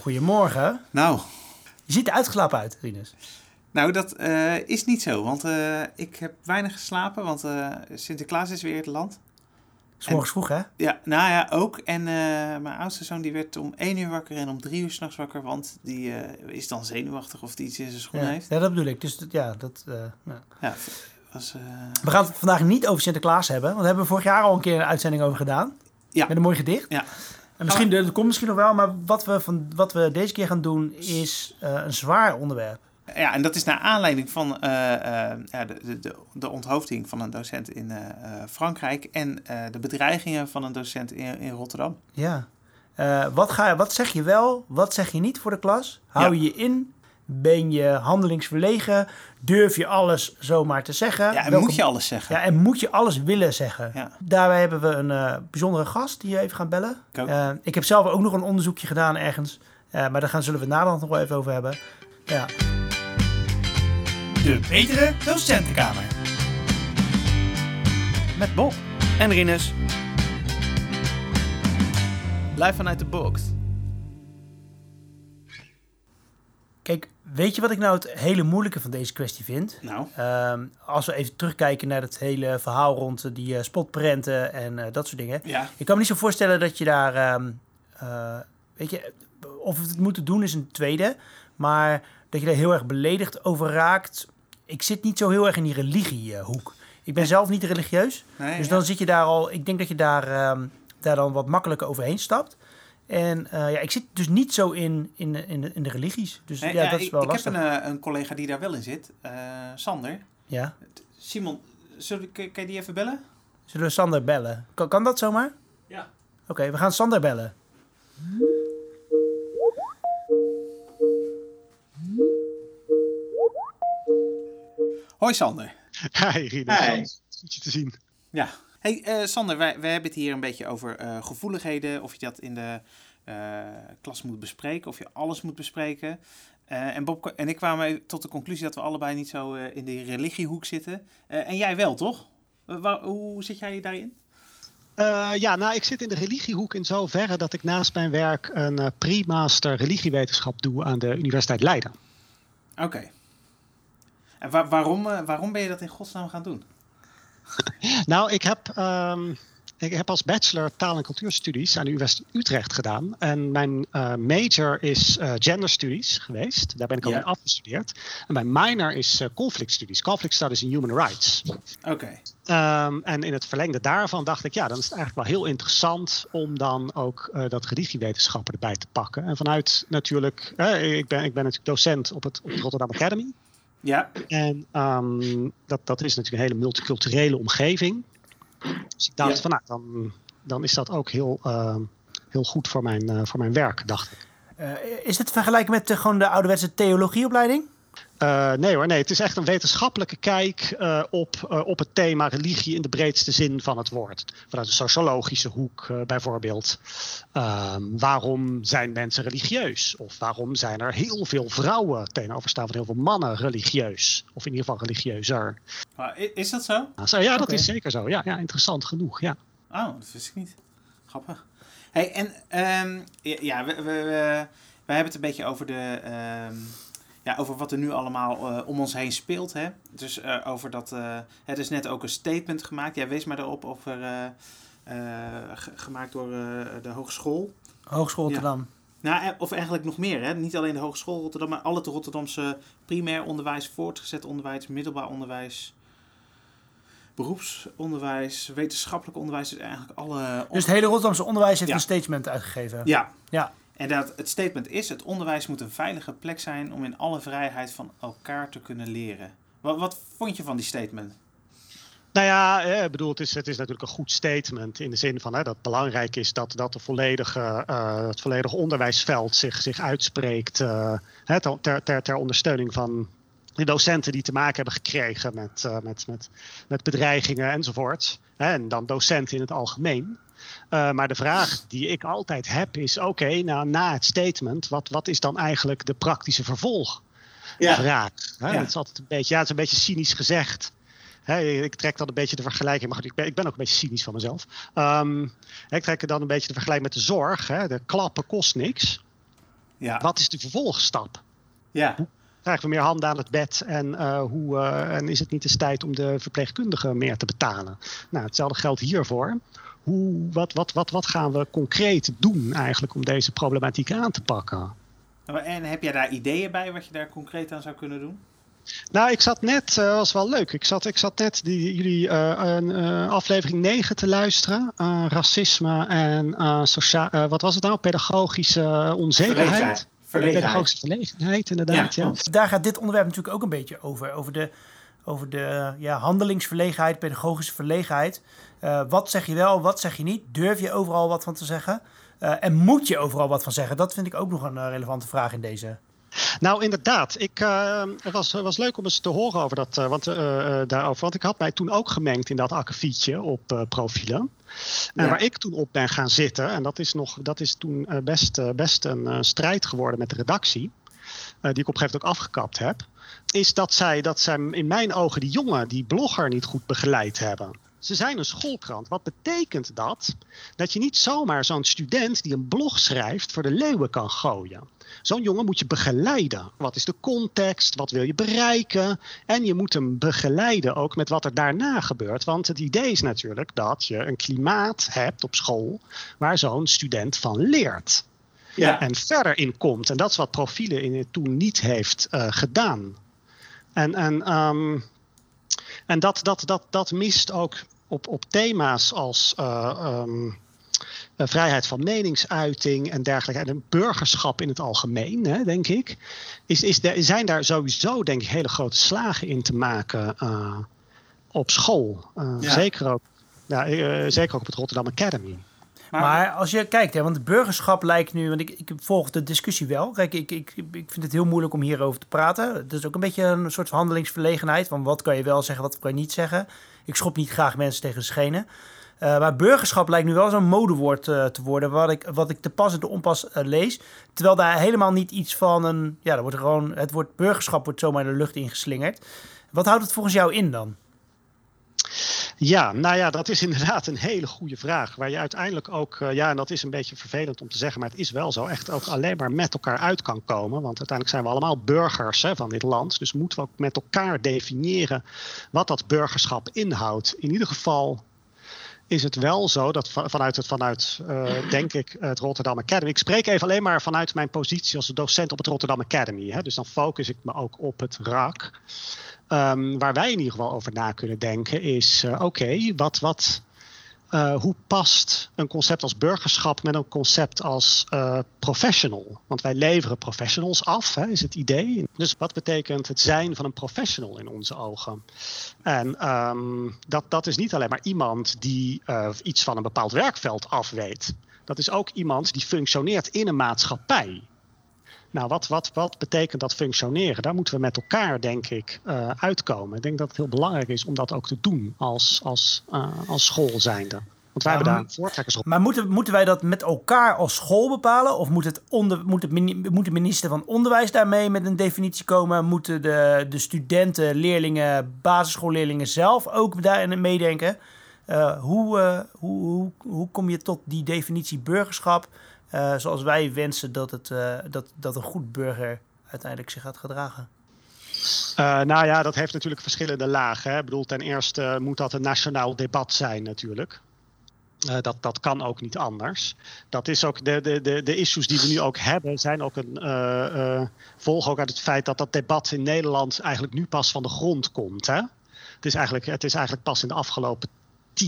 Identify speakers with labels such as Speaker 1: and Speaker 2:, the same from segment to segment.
Speaker 1: Goedemorgen.
Speaker 2: Nou,
Speaker 1: Je ziet er uitgeslapen uit, Rinus.
Speaker 2: nou dat eh, is niet zo, want eh, ik heb weinig geslapen, want eh, Sinterklaas is weer het land.
Speaker 1: Morgens vroeg, hè?
Speaker 2: Ja, nou ja, ook. En mijn oudste zoon die werd om 1 uur wakker en om 3 uur s'nachts wakker, want die is dan zenuwachtig of die iets in zijn schoen
Speaker 1: Ja,
Speaker 2: heeft.
Speaker 1: ja, dat bedoel ik. Dus dat- ja, dat, ja.
Speaker 2: Ja, was,
Speaker 1: We gaan het vandaag niet over Sinterklaas hebben, want daar hebben we vorig jaar al een keer een uitzending over gedaan.
Speaker 2: Ja.
Speaker 1: Met een mooi gedicht.
Speaker 2: ja.
Speaker 1: En misschien, dat komt misschien nog wel, maar wat we, van, wat we deze keer gaan doen is eh, een zwaar onderwerp.
Speaker 2: ja, en dat is naar aanleiding van eh, eh, ja, de, de, de, onthoofding van een docent in Frankrijk en de bedreigingen van een docent in, in Rotterdam.
Speaker 1: Ja. Wat, ga, wat zeg je wel, wat zeg je niet voor de klas? Hou je je in? Ben je handelingsverlegen? Durf je alles zomaar te zeggen?
Speaker 2: Ja, en
Speaker 1: Welke-
Speaker 2: moet je alles zeggen?
Speaker 1: Ja, en moet je alles willen zeggen?
Speaker 2: Ja.
Speaker 1: Daarbij hebben we een eh, bijzondere gast die je even gaat bellen.
Speaker 2: Ik.
Speaker 1: Eh, ik heb zelf ook nog een onderzoekje gedaan ergens. Eh, maar daar gaan, zullen we het naderhand nog wel even over hebben. Ja. De betere docentenkamer.
Speaker 2: Met Bob en Rinus. Live vanuit de box.
Speaker 1: Weet je wat ik nou het hele moeilijke van deze kwestie vind?
Speaker 2: Nou,
Speaker 1: Ehm, als we even terugkijken naar het hele verhaal rond die eh, spotprenten en eh, dat soort dingen.
Speaker 2: ja.
Speaker 1: Ik kan me niet zo voorstellen dat je daar, ehm, eh, weet je, of we het moeten doen is een tweede, maar dat je daar heel erg beledigd over raakt. Ik zit niet zo heel erg in die religiehoek. Ik ben zelf niet religieus,
Speaker 2: Nee,
Speaker 1: dus
Speaker 2: ja.
Speaker 1: dan zit je daar al. Ik denk dat je daar, ehm, daar dan wat makkelijker overheen stapt. En eh, ja, ik zit dus niet zo in, in, de- in, de, in de religies. Dus
Speaker 2: Nee,
Speaker 1: ja,
Speaker 2: ja,
Speaker 1: dat is
Speaker 2: ik,
Speaker 1: wel
Speaker 2: ik
Speaker 1: lastig.
Speaker 2: heb een, eh, een collega die daar wel in zit. eh, Sander.
Speaker 1: Ja.
Speaker 2: Simon, zullen, we- kan kan je die even bellen?
Speaker 1: Zullen we Sander bellen? Kan, kan dat zomaar?
Speaker 2: Ja.
Speaker 1: Oké, we gaan Sander bellen.
Speaker 2: Hoi Sander.
Speaker 3: Hi, Rina.
Speaker 2: Hi.
Speaker 3: Goed je te zien.
Speaker 2: Ja. Hey eh, Sander, wij, wij hebben het hier een beetje over eh, gevoeligheden. Of je dat in de eh, klas moet bespreken. Of je alles moet bespreken. En Bob en ik kwamen tot de conclusie dat we allebei niet zo in de religiehoek zitten. En jij wel, toch? Waar- hoe zit jij daarin?
Speaker 3: Ja, nou, ik zit in de religiehoek in zoverre dat ik naast mijn werk een eh, pre-master religiewetenschap doe aan de Universiteit Leiden.
Speaker 2: Oké. En wa- waarom, waarom ben je dat in godsnaam gaan doen?
Speaker 3: Nou, ik heb, ehm, ik heb als bachelor taal- en cultuurstudies aan de Universiteit Utrecht gedaan. En mijn eh, major is eh, genderstudies geweest. Daar ben ik al in afgestudeerd. En mijn minor is eh, conflict studies. Conflict studies in human rights.
Speaker 2: Oké.
Speaker 3: Ehm, en in het verlengde daarvan dacht ik, ja, dan is het eigenlijk wel heel interessant om dan ook eh, dat religiewetenschappen erbij te pakken. En vanuit natuurlijk, eh, ik, ben, ik ben natuurlijk docent op het, op het Rotterdam Academy.
Speaker 2: Ja.
Speaker 3: En ehm, dat, dat is natuurlijk een hele multiculturele omgeving. Dus ik dacht
Speaker 2: Ja.
Speaker 3: van, nou, dan, dan is dat ook heel, ehm, heel goed voor mijn, eh, voor mijn werk, dacht ik.
Speaker 1: Eh, is het vergelijken met de, gewoon de ouderwetse theologieopleiding?
Speaker 3: Eh, nee hoor, nee. Het is echt een wetenschappelijke kijk eh, op, eh, op het thema religie in de breedste zin van het woord. Vanuit een sociologische hoek bijvoorbeeld. Ehm, waarom zijn mensen religieus? Of waarom zijn er heel veel vrouwen tegenover staan van heel veel mannen religieus? Of in ieder geval religieuzer.
Speaker 2: Maar i- is dat zo?
Speaker 3: Zo, ja, dat is zeker zo. Ja, ja, interessant genoeg. Ja.
Speaker 2: Oh, dat wist ik niet. Grappig. Hey, en ehm, ja, we, we, we, hebben het een beetje over, de, ehm, ja, over wat er nu allemaal eh, om ons heen speelt. Hè? Dus eh, over dat. eh het is net ook een statement gemaakt. Jij wees maar erop over. ge- gemaakt door de hogeschool.
Speaker 1: Hogeschool Rotterdam.
Speaker 2: Nou, of eigenlijk nog meer. Hè? Niet alleen de Hogeschool Rotterdam, maar al het Rotterdamse primair onderwijs, voortgezet onderwijs, middelbaar onderwijs, beroepsonderwijs, wetenschappelijk onderwijs. Dus eigenlijk alle.
Speaker 1: Dus het hele Rotterdamse onderwijs heeft
Speaker 2: Ja.
Speaker 1: een statement uitgegeven.
Speaker 2: Ja.
Speaker 1: Ja.
Speaker 2: En dat, het statement is: het onderwijs moet een veilige plek zijn om in alle vrijheid van elkaar te kunnen leren. Wat, wat vond je van die statement?
Speaker 3: Nou ja, eh, ik bedoel, het is, het is natuurlijk een goed statement in de zin van hè, dat het belangrijk is dat, dat volledige, eh, het volledige onderwijsveld zich, zich uitspreekt eh, ter, ter, ter ondersteuning van de docenten die te maken hebben gekregen met, met, met, met bedreigingen enzovoort. En dan docenten in het algemeen. Eh, maar de vraag die ik altijd heb is: oké, nou, na het statement, wat, wat is dan eigenlijk de praktische vervolgvraag? Hè?
Speaker 2: Ja.
Speaker 3: Het is altijd een beetje, ja, het is een beetje cynisch gezegd. Ik trek dan een beetje de vergelijking, maar goed, ik ben, ik ben ook een beetje cynisch van mezelf. Ehm, ik trek dan een beetje de vergelijking met de zorg. De klappen kost niks.
Speaker 2: Ja.
Speaker 3: Wat is de vervolgstap?
Speaker 2: Ja.
Speaker 3: Krijgen we meer handen aan het bed en, uh, hoe, uh, en is het niet eens tijd om de verpleegkundigen meer te betalen? Nou, hetzelfde geldt hiervoor. Hoe, wat, wat, wat, wat gaan we concreet doen eigenlijk om deze problematiek aan te pakken?
Speaker 2: En heb jij daar ideeën bij wat je daar concreet aan zou kunnen doen?
Speaker 3: Nou, ik zat net, uh, was wel leuk. Ik zat, ik zat net die, jullie uh, aflevering 9 te luisteren. racisme en sociaal, wat was het nou? Pedagogische onzekerheid.
Speaker 2: Verlegenheid.
Speaker 3: Pedagogische verlegenheid, inderdaad. Ja.
Speaker 1: ja. Daar gaat dit onderwerp natuurlijk ook een beetje over. Over de, over de ja, handelingsverlegenheid, pedagogische verlegenheid. wat zeg je wel, wat zeg je niet? Durf je overal wat van te zeggen? en moet je overal wat van zeggen? Dat vind ik ook nog een relevante vraag in deze
Speaker 3: nou, inderdaad. Ik, uh, het was, was leuk om eens te horen over dat, uh, want, uh, daarover. Want ik had mij toen ook gemengd in dat akkefietje op profielen. En waar ik toen op ben gaan zitten, en dat is, nog, dat is toen best, best een strijd geworden met de redactie. die ik op een gegeven moment ook afgekapt heb. Is dat zij, dat zij in mijn ogen die jongen, die blogger niet goed begeleid hebben. Ze zijn een schoolkrant. Wat betekent dat? Dat je niet zomaar zo'n student die een blog schrijft voor de leeuwen kan gooien. Zo'n jongen moet je begeleiden. Wat is de context? Wat wil je bereiken? En je moet hem begeleiden ook met wat er daarna gebeurt. Want het idee is natuurlijk dat je een klimaat hebt op school waar zo'n student van leert. Ja. En verder in komt. En dat is wat profielen in het toen niet heeft uh, gedaan. En, en, um, en dat, dat, dat, dat mist ook op, op thema's als uh, um, vrijheid van meningsuiting en dergelijke. En een burgerschap in het algemeen, hè, denk ik. Is, is de, zijn daar sowieso, denk ik, hele grote slagen in te maken uh, op school. Uh, ja. zeker, ook, ja, zeker ook op het Rotterdam Academy.
Speaker 1: Maar, als je kijkt, hè, want burgerschap lijkt nu, want ik, ik volg de discussie wel. Kijk, ik, ik, ik vind het heel moeilijk om hierover te praten. Het is ook een beetje een soort handelingsverlegenheid. Van wat kan je wel zeggen, wat kan je niet zeggen. Ik schop niet graag mensen tegen de schenen. Uh, maar burgerschap lijkt nu wel zo'n modewoord uh, te worden, wat ik, wat ik te pas en te onpas uh, lees. Terwijl daar helemaal niet iets van een. Ja, er wordt gewoon, het woord burgerschap wordt zomaar in de lucht ingeslingerd. Wat houdt het volgens jou in dan?
Speaker 3: Ja, nou ja, dat is inderdaad een hele goede vraag. Waar je uiteindelijk ook, ja, en dat is een beetje vervelend om te zeggen, maar het is wel zo, echt ook alleen maar met elkaar uit kan komen. Want uiteindelijk zijn we allemaal burgers hè, van dit land. Dus moeten we ook met elkaar definiëren wat dat burgerschap inhoudt. In ieder geval is het wel zo dat vanuit, het, vanuit uh, denk ik, het Rotterdam Academy. Ik spreek even alleen maar vanuit mijn positie als docent op het Rotterdam Academy. Hè, dus dan focus ik me ook op het RAK. Um, waar wij in ieder geval over na kunnen denken is: uh, oké, okay, wat, wat, uh, hoe past een concept als burgerschap met een concept als uh, professional? Want wij leveren professionals af, hè, is het idee. Dus wat betekent het zijn van een professional in onze ogen? En um, dat, dat is niet alleen maar iemand die uh, iets van een bepaald werkveld af weet. Dat is ook iemand die functioneert in een maatschappij. Nou, wat, wat, wat betekent dat functioneren? Daar moeten we met elkaar, denk ik, uh, uitkomen. Ik denk dat het heel belangrijk is om dat ook te doen als, als, uh, als school zijnde. Want wij ja, hebben daar voortrekkers op.
Speaker 1: Maar moeten, moeten wij dat met elkaar als school bepalen? Of moet, het onder, moet, het, moet de minister van Onderwijs daarmee met een definitie komen? Moeten de, de studenten, leerlingen, basisschoolleerlingen zelf ook daarin meedenken? Uh, hoe, hoe, hoe, hoe kom je tot die definitie burgerschap? Uh, zoals wij wensen dat, het, uh, dat, dat een goed burger uiteindelijk zich gaat gedragen?
Speaker 3: Uh, nou ja, dat heeft natuurlijk verschillende lagen. Hè. Ik bedoel, ten eerste moet dat een nationaal debat zijn natuurlijk. dat, dat kan ook niet anders. Dat is ook de, de, de, de issues die we nu ook hebben, zijn ook een volgen ook uit het feit dat dat debat in Nederland eigenlijk nu pas van de grond komt. Hè? Het, is eigenlijk, het is eigenlijk pas in de afgelopen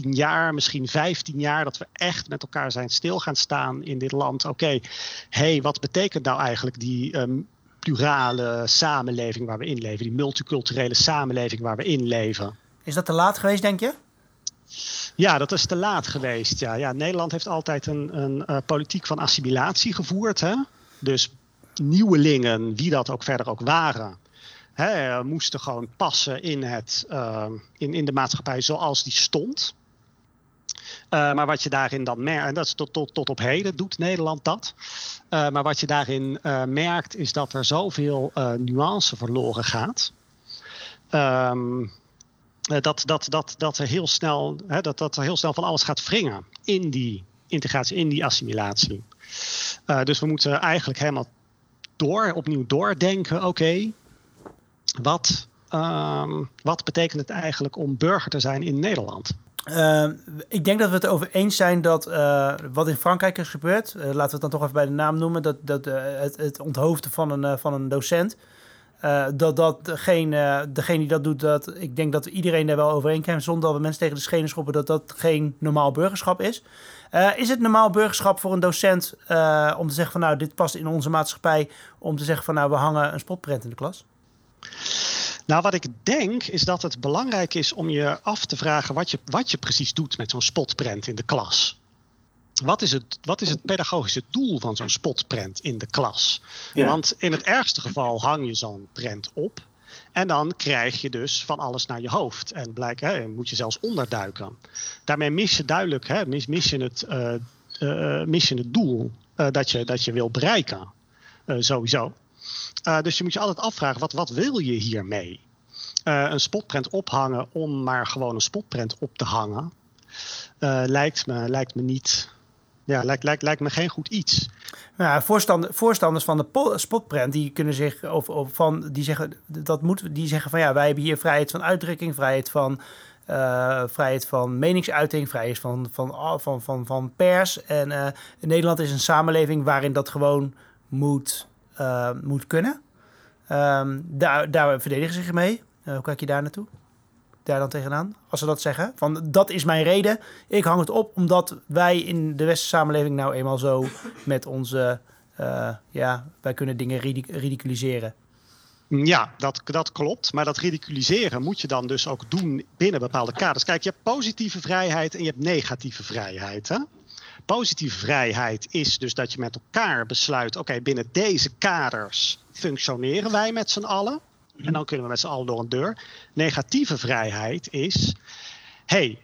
Speaker 3: tien jaar, misschien vijftien jaar, dat we echt met elkaar zijn stil gaan staan in dit land. Oké, okay, hey, wat betekent nou eigenlijk die um, plurale samenleving waar we in leven, die multiculturele samenleving waar we in leven?
Speaker 1: Is dat te laat geweest, denk je?
Speaker 3: Ja, dat is te laat geweest. Ja, ja Nederland heeft altijd een, een uh, politiek van assimilatie gevoerd. Hè? Dus nieuwelingen, wie dat ook verder ook waren, hè, moesten gewoon passen in, het, uh, in, in de maatschappij zoals die stond. Uh, maar wat je daarin dan merkt, en dat is tot, tot, tot op heden doet Nederland dat. Uh, maar wat je daarin uh, merkt, is dat er zoveel nuance verloren gaat. Um, dat, dat, dat, dat, er heel snel, hè, dat, dat er heel snel van alles gaat wringen in die integratie, in die assimilatie. dus we moeten eigenlijk helemaal door, opnieuw doordenken. Oké, wat, ehm, wat betekent het eigenlijk om burger te zijn in Nederland?
Speaker 1: Uh, ik denk dat we het over eens zijn dat uh, wat in Frankrijk is gebeurd, uh, laten we het dan toch even bij de naam noemen, dat, dat uh, het, het onthoofden van een, van een docent, dat dat degene, degene die dat doet, dat ik denk dat iedereen daar wel overeenkomt, zonder dat we mensen tegen de schenen schoppen, dat dat geen normaal burgerschap is. is het normaal burgerschap voor een docent om te zeggen van nou, dit past in onze maatschappij, om te zeggen van nou, we hangen een spotprint in de klas?
Speaker 3: Nou, wat ik denk is dat het belangrijk is om je af te vragen wat je, wat je precies doet met zo'n spotprent in de klas. Wat is het, wat is het pedagogische doel van zo'n spotprent in de klas? Ja. Want in het ergste geval hang je zo'n prent op. En dan krijg je dus van alles naar je hoofd. En blijk, hè, moet je zelfs onderduiken. Daarmee mis je duidelijk hè, mis, mis, je het, uh, uh, mis je het doel uh, dat, je, dat je wil bereiken. sowieso. Uh, dus je moet je altijd afvragen, wat, wat wil je hiermee? Uh, een spotprint ophangen om maar gewoon een spotprint op te hangen, uh, lijkt, me, lijkt me niet. Ja, lijkt, lijkt, lijkt me geen goed iets.
Speaker 1: Nou, voorstander, voorstanders van de spotprint die kunnen zich of, van die zeggen dat moet die zeggen van ja wij hebben hier vrijheid van uitdrukking, vrijheid van vrijheid van meningsuiting, vrijheid van, van, van, van, pers. En Nederland is een samenleving waarin dat gewoon moet uh, moet kunnen. Um, daar, daar verdedigen ze zich mee. Uh, hoe kijk je daar naartoe? Daar dan tegenaan? Als ze dat zeggen. Van dat is mijn reden. Ik hang het op omdat wij in de westerse samenleving nou eenmaal zo met onze. Uh, ja, wij kunnen dingen ridiculiseren.
Speaker 3: Ja, dat, dat klopt. Maar dat ridiculiseren moet je dan dus ook doen binnen bepaalde kaders. Kijk, je hebt positieve vrijheid en je hebt negatieve vrijheid. Hè? Positieve vrijheid is dus dat je met elkaar besluit: oké, binnen deze kaders functioneren wij met z'n allen. En dan kunnen we met z'n allen door een deur. Negatieve vrijheid is: hé, hey,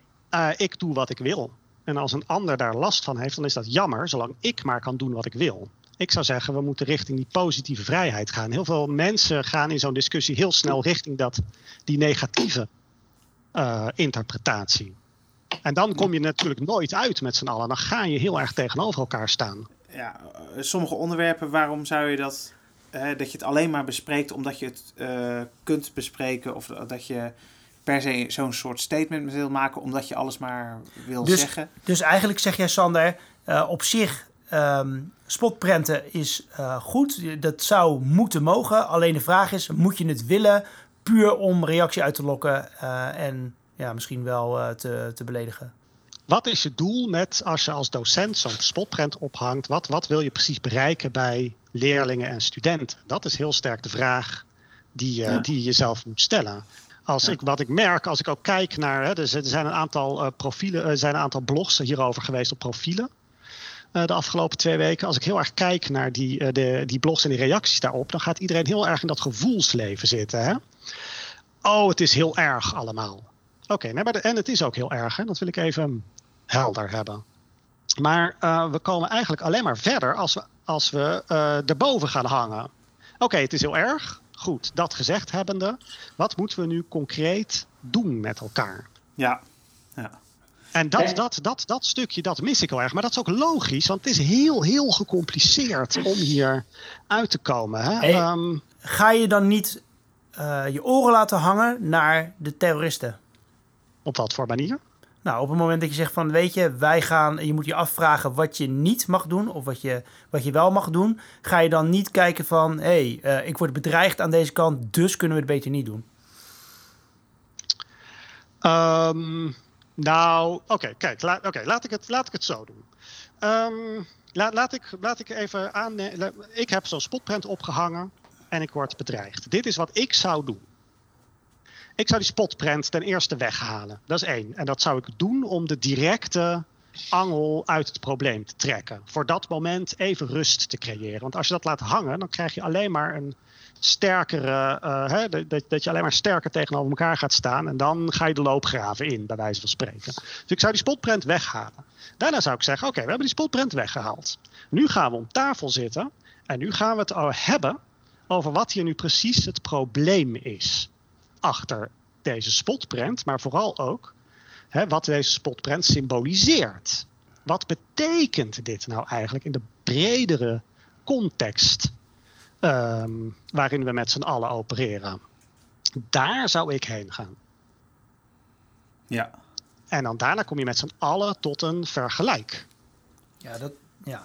Speaker 3: uh, ik doe wat ik wil. En als een ander daar last van heeft, dan is dat jammer, zolang ik maar kan doen wat ik wil. Ik zou zeggen, we moeten richting die positieve vrijheid gaan. Heel veel mensen gaan in zo'n discussie heel snel richting dat, die negatieve uh, interpretatie. En dan kom je natuurlijk nooit uit met z'n allen. Dan ga je heel erg tegenover elkaar staan.
Speaker 2: Ja, eh, sommige onderwerpen, waarom zou je dat, uh, dat je het alleen maar bespreekt omdat je het uh, kunt bespreken of dat je per se zo'n soort statement wil maken omdat je alles maar wil
Speaker 1: dus,
Speaker 2: zeggen?
Speaker 1: Dus eigenlijk zeg jij, Sander, op zich um, spotprenten is goed. Dat zou moeten mogen. Alleen de vraag is, moet je het willen puur om reactie uit te lokken en ja, misschien wel uh, te, te beledigen.
Speaker 3: Wat is je doel met als je als docent zo'n spotprent ophangt? Wat, wat wil je precies bereiken bij leerlingen en studenten? Dat is heel sterk de vraag die, uh, ja. die je jezelf moet stellen. Als ja. ik, wat ik merk, als ik ook kijk naar. Hè, dus er zijn een aantal uh, profielen, er zijn een aantal blogs hierover geweest op profielen. Uh, de afgelopen twee weken. Als ik heel erg kijk naar die, uh, de, die blogs en die reacties daarop, dan gaat iedereen heel erg in dat gevoelsleven zitten. Hè? Oh, het is heel erg allemaal. Oké, okay, nee, en het is ook heel erg. Hè? Dat wil ik even helder hebben. Maar uh, we komen eigenlijk alleen maar verder als we, als we uh, erboven gaan hangen. Oké, okay, het is heel erg. Goed, dat gezegd hebbende. Wat moeten we nu concreet doen met elkaar?
Speaker 2: Ja, ja.
Speaker 3: En dat, dat, dat, dat stukje, dat mis ik heel erg. Maar dat is ook logisch, want het is heel, heel gecompliceerd om hier uit te komen. Hè?
Speaker 1: Hey, um, ga je dan niet uh, je oren laten hangen naar de terroristen?
Speaker 3: Op wat voor manier?
Speaker 1: Nou, op het moment dat je zegt van, weet je, wij gaan, je moet je afvragen wat je niet mag doen of wat je, wat je wel mag doen, ga je dan niet kijken van, hé, hey, uh, ik word bedreigd aan deze kant, dus kunnen we het beter niet doen.
Speaker 3: Um, nou, oké, okay, kijk, la, okay, laat, ik het, laat ik het zo doen. Um, laat, laat, ik, laat ik even aan. Ik heb zo'n spotprint opgehangen en ik word bedreigd. Dit is wat ik zou doen. Ik zou die spotprint ten eerste weghalen. Dat is één. En dat zou ik doen om de directe angel uit het probleem te trekken. Voor dat moment even rust te creëren. Want als je dat laat hangen, dan krijg je alleen maar een sterkere. Uh, hè, dat, dat je alleen maar sterker tegenover elkaar gaat staan. En dan ga je de loopgraven in, bij wijze van spreken. Dus ik zou die spotprint weghalen. Daarna zou ik zeggen: Oké, we hebben die spotprint weggehaald. Nu gaan we om tafel zitten. En nu gaan we het hebben over wat hier nu precies het probleem is achter deze spotprint, maar vooral ook hè, wat deze spotprint symboliseert. Wat betekent dit nou eigenlijk in de bredere context ehm, waarin we met z'n allen opereren. Daar zou ik heen gaan.
Speaker 2: Ja.
Speaker 3: En dan daarna kom je met z'n allen tot een vergelijk.
Speaker 1: Ja, dat, ja.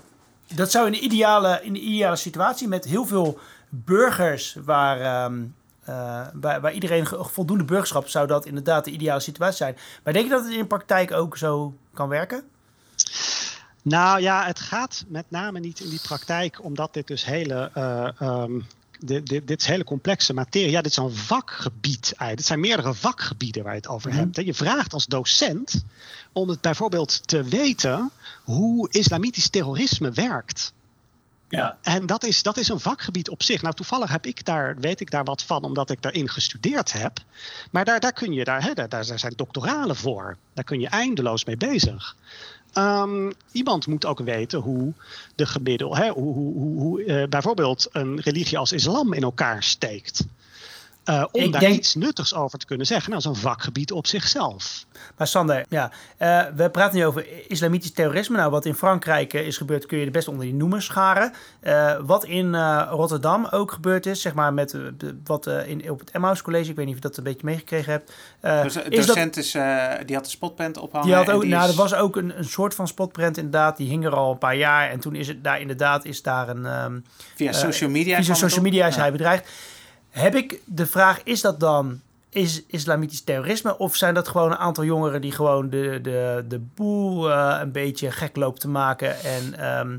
Speaker 1: dat zou in de, ideale, in de ideale situatie met heel veel burgers waar, ehm, eh, waar, waar iedereen voldoende burgerschap zou dat inderdaad de ideale situatie zijn. Maar denk je dat het in de praktijk ook zo kan werken?
Speaker 3: Nou ja, het gaat met name niet in die praktijk, omdat dit dus hele. eh, ehm, dit, dit, dit is hele complexe materie. Ja, dit is een vakgebied. eigenlijk. Dit zijn meerdere vakgebieden waar je het over
Speaker 1: Mhm.
Speaker 3: hebt. Je vraagt als docent om het bijvoorbeeld te weten hoe islamitisch terrorisme werkt.
Speaker 1: Ja.
Speaker 3: En dat is, dat is een vakgebied op zich. Nou, toevallig heb ik daar, weet ik daar wat van, omdat ik daarin gestudeerd heb. Maar daar, daar kun je, daar, hè, daar, daar zijn doctoralen voor. Daar kun je eindeloos mee bezig. Ehm, iemand moet ook weten hoe de gemiddel, hè, hoe, hoe, hoe, hoe, eh, bijvoorbeeld een religie als islam in elkaar steekt. Eh, om
Speaker 1: Ik
Speaker 3: daar
Speaker 1: denk-
Speaker 3: iets nuttigs over te kunnen zeggen. Nou, een vakgebied op zichzelf.
Speaker 1: Maar Sander, ja, eh, we praten nu over islamitisch terrorisme. Nou, wat in Frankrijk eh, is gebeurd, kun je er best onder die noemen scharen. Eh, wat in eh, Rotterdam ook gebeurd is, zeg maar met wat eh, in, op het Emmaus College, ik weet niet of je dat een beetje meegekregen hebt. eh,
Speaker 2: Dus de
Speaker 1: is dat-
Speaker 2: docent is, eh, die had de spotprint ophangen.
Speaker 1: Die had
Speaker 2: en
Speaker 1: ook,
Speaker 2: die
Speaker 1: nou,
Speaker 2: is-
Speaker 1: er was ook een, een soort van spotprint inderdaad. Die hing er al een paar jaar. En toen is het daar inderdaad is daar een. ehm
Speaker 2: via social media.
Speaker 1: via social media is
Speaker 2: Ja.
Speaker 1: hij bedreigd. Heb ik de vraag: is dat dan is islamitisch terrorisme? Of zijn dat gewoon een aantal jongeren die gewoon de, de, de boel eh, een beetje gek loopt te maken? En ehm,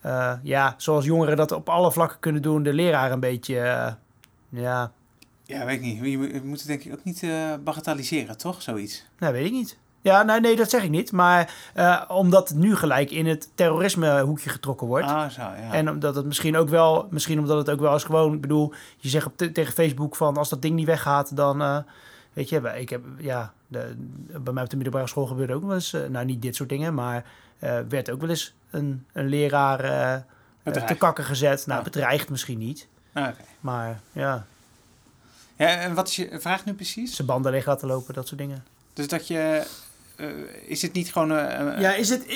Speaker 1: eh, ja, zoals jongeren dat op alle vlakken kunnen doen, de leraar een beetje. eh, ja,
Speaker 2: Ja, weet ik niet. Je moet- je moet het denk ik ook niet bagatelliseren, toch? Zoiets.
Speaker 1: Nou, weet ik niet. Ja, nou, nee, dat zeg ik niet. Maar eh, omdat het nu gelijk in het terrorisme hoekje getrokken wordt.
Speaker 2: Ah, zo, ja.
Speaker 1: En omdat het misschien ook wel, misschien omdat het ook wel eens gewoon, ik bedoel, je zegt op te- tegen Facebook van als dat ding niet weggaat, dan eh, weet je, ik heb, ja, de, bij mij op de middelbare school gebeurde ook wel eens, eh, nou niet dit soort dingen, maar werd ook wel eens een, een leraar te kakken gezet. Nou,
Speaker 2: Ja.
Speaker 1: bedreigd misschien niet,
Speaker 2: Ah,
Speaker 1: maar ja,
Speaker 2: ja, en wat is je vraag nu precies?
Speaker 1: zijn banden leeg laten lopen, dat soort dingen.
Speaker 2: Dus dat je... eh, is het niet gewoon... eh, eh,
Speaker 1: Ja, is het,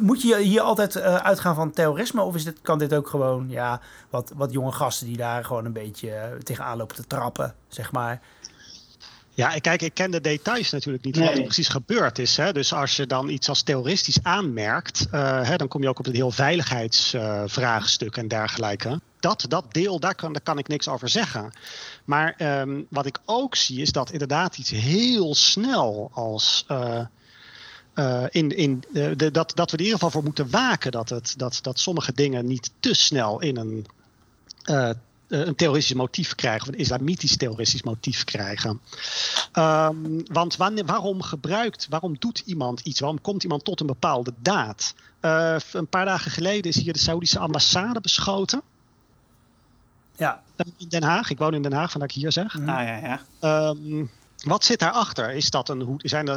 Speaker 1: moet je hier altijd eh, uitgaan van terrorisme? Of is dit, kan dit ook gewoon ja, wat, wat jonge gasten die daar gewoon een beetje tegenaan lopen te trappen, zeg maar?
Speaker 3: Ja, ik- kijk, ik ken de details natuurlijk niet van wat er precies gebeurd is. Hè. Dus als je dan iets als terroristisch aanmerkt, eh, hè, dan kom je ook op het heel veiligheidsvraagstuk en dergelijke. Dat, dat deel, daar kan, daar kan ik niks over zeggen. Maar ehm, wat ik ook zie, is dat inderdaad iets heel snel als. eh, eh, in, in, eh, de, dat, dat we er in ieder geval voor moeten waken dat, het, dat, dat sommige dingen niet te snel in een eh, een terroristisch motief krijgen, of een islamitisch terroristisch motief krijgen. Ehm, want wanneer, waarom gebruikt, waarom doet iemand iets? Waarom komt iemand tot een bepaalde daad? Een paar dagen geleden is hier de Saoedische ambassade beschoten
Speaker 1: Ja,
Speaker 3: in Den Haag. Ik woon in Den Haag, vandaar dat ik hier zeg.
Speaker 2: Ah, ja, ja.
Speaker 3: Ehm, wat zit daarachter? Is dat, een, zijn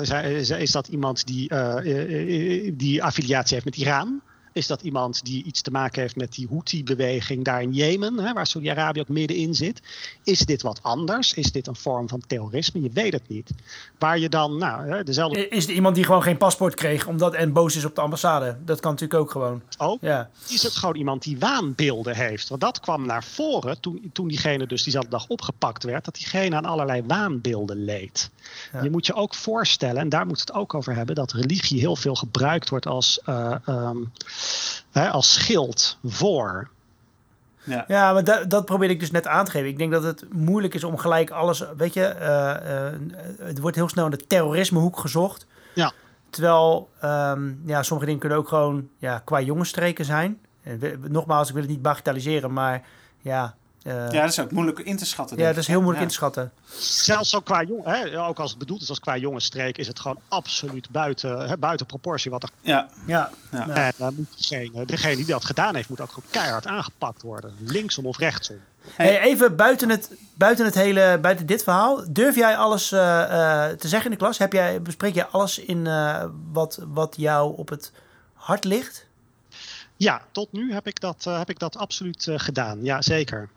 Speaker 3: is dat iemand die, eh, eh, eh, die affiliatie heeft met Iran? Is dat iemand die iets te maken heeft met die Houthi-beweging daar in Jemen, hè, waar Saudi-Arabië ook middenin zit? Is dit wat anders? Is dit een vorm van terrorisme? Je weet het niet. Waar je dan, nou, hè, dezelfde
Speaker 1: is er iemand die gewoon geen paspoort kreeg omdat en boos is op de ambassade? Dat kan natuurlijk ook gewoon.
Speaker 3: ook.
Speaker 1: Ja,
Speaker 3: is het gewoon iemand die waanbeelden heeft. Want dat kwam naar voren toen, toen diegene dus diezelfde dag opgepakt werd, dat diegene aan allerlei waanbeelden leed.
Speaker 1: Ja.
Speaker 3: Je moet je ook voorstellen, en daar moet het ook over hebben, dat religie heel veel gebruikt wordt als, eh, ehm, hè, als schild voor.
Speaker 2: ja.
Speaker 1: ja maar da- dat probeerde ik dus net aan te geven. Ik denk dat het moeilijk is om gelijk alles, weet je, eh, eh, het wordt heel snel in de terrorismehoek gezocht.
Speaker 3: Ja.
Speaker 1: Terwijl, ehm, ja, sommige dingen kunnen ook gewoon ja, qua jongensstreken zijn. En we- nogmaals, ik wil het niet bagatelliseren, maar ja... eh,
Speaker 2: ja, dat is ook moeilijk in te schatten.
Speaker 1: ja, dat is heel moeilijk
Speaker 2: Ja.
Speaker 1: in te schatten.
Speaker 3: Zelfs ook qua jong, hè, ook als het bedoeld is als qua jongensstreek, is het gewoon absoluut buiten, hè, buiten proportie wat er.
Speaker 2: Ja,
Speaker 1: Ja,
Speaker 2: Ja.
Speaker 3: En dan moet degene, degene die dat gedaan heeft, moet ook gewoon keihard aangepakt worden. Linksom of rechtsom.
Speaker 1: Hey, even buiten het, buiten het hele, buiten dit verhaal. Durf jij alles eh, eh, te zeggen in de klas? Heb jij, bespreek jij alles in eh, wat, wat jou op het hart ligt?
Speaker 3: Ja, tot nu heb ik dat, eh, heb ik dat absoluut eh, gedaan. Ja, zeker.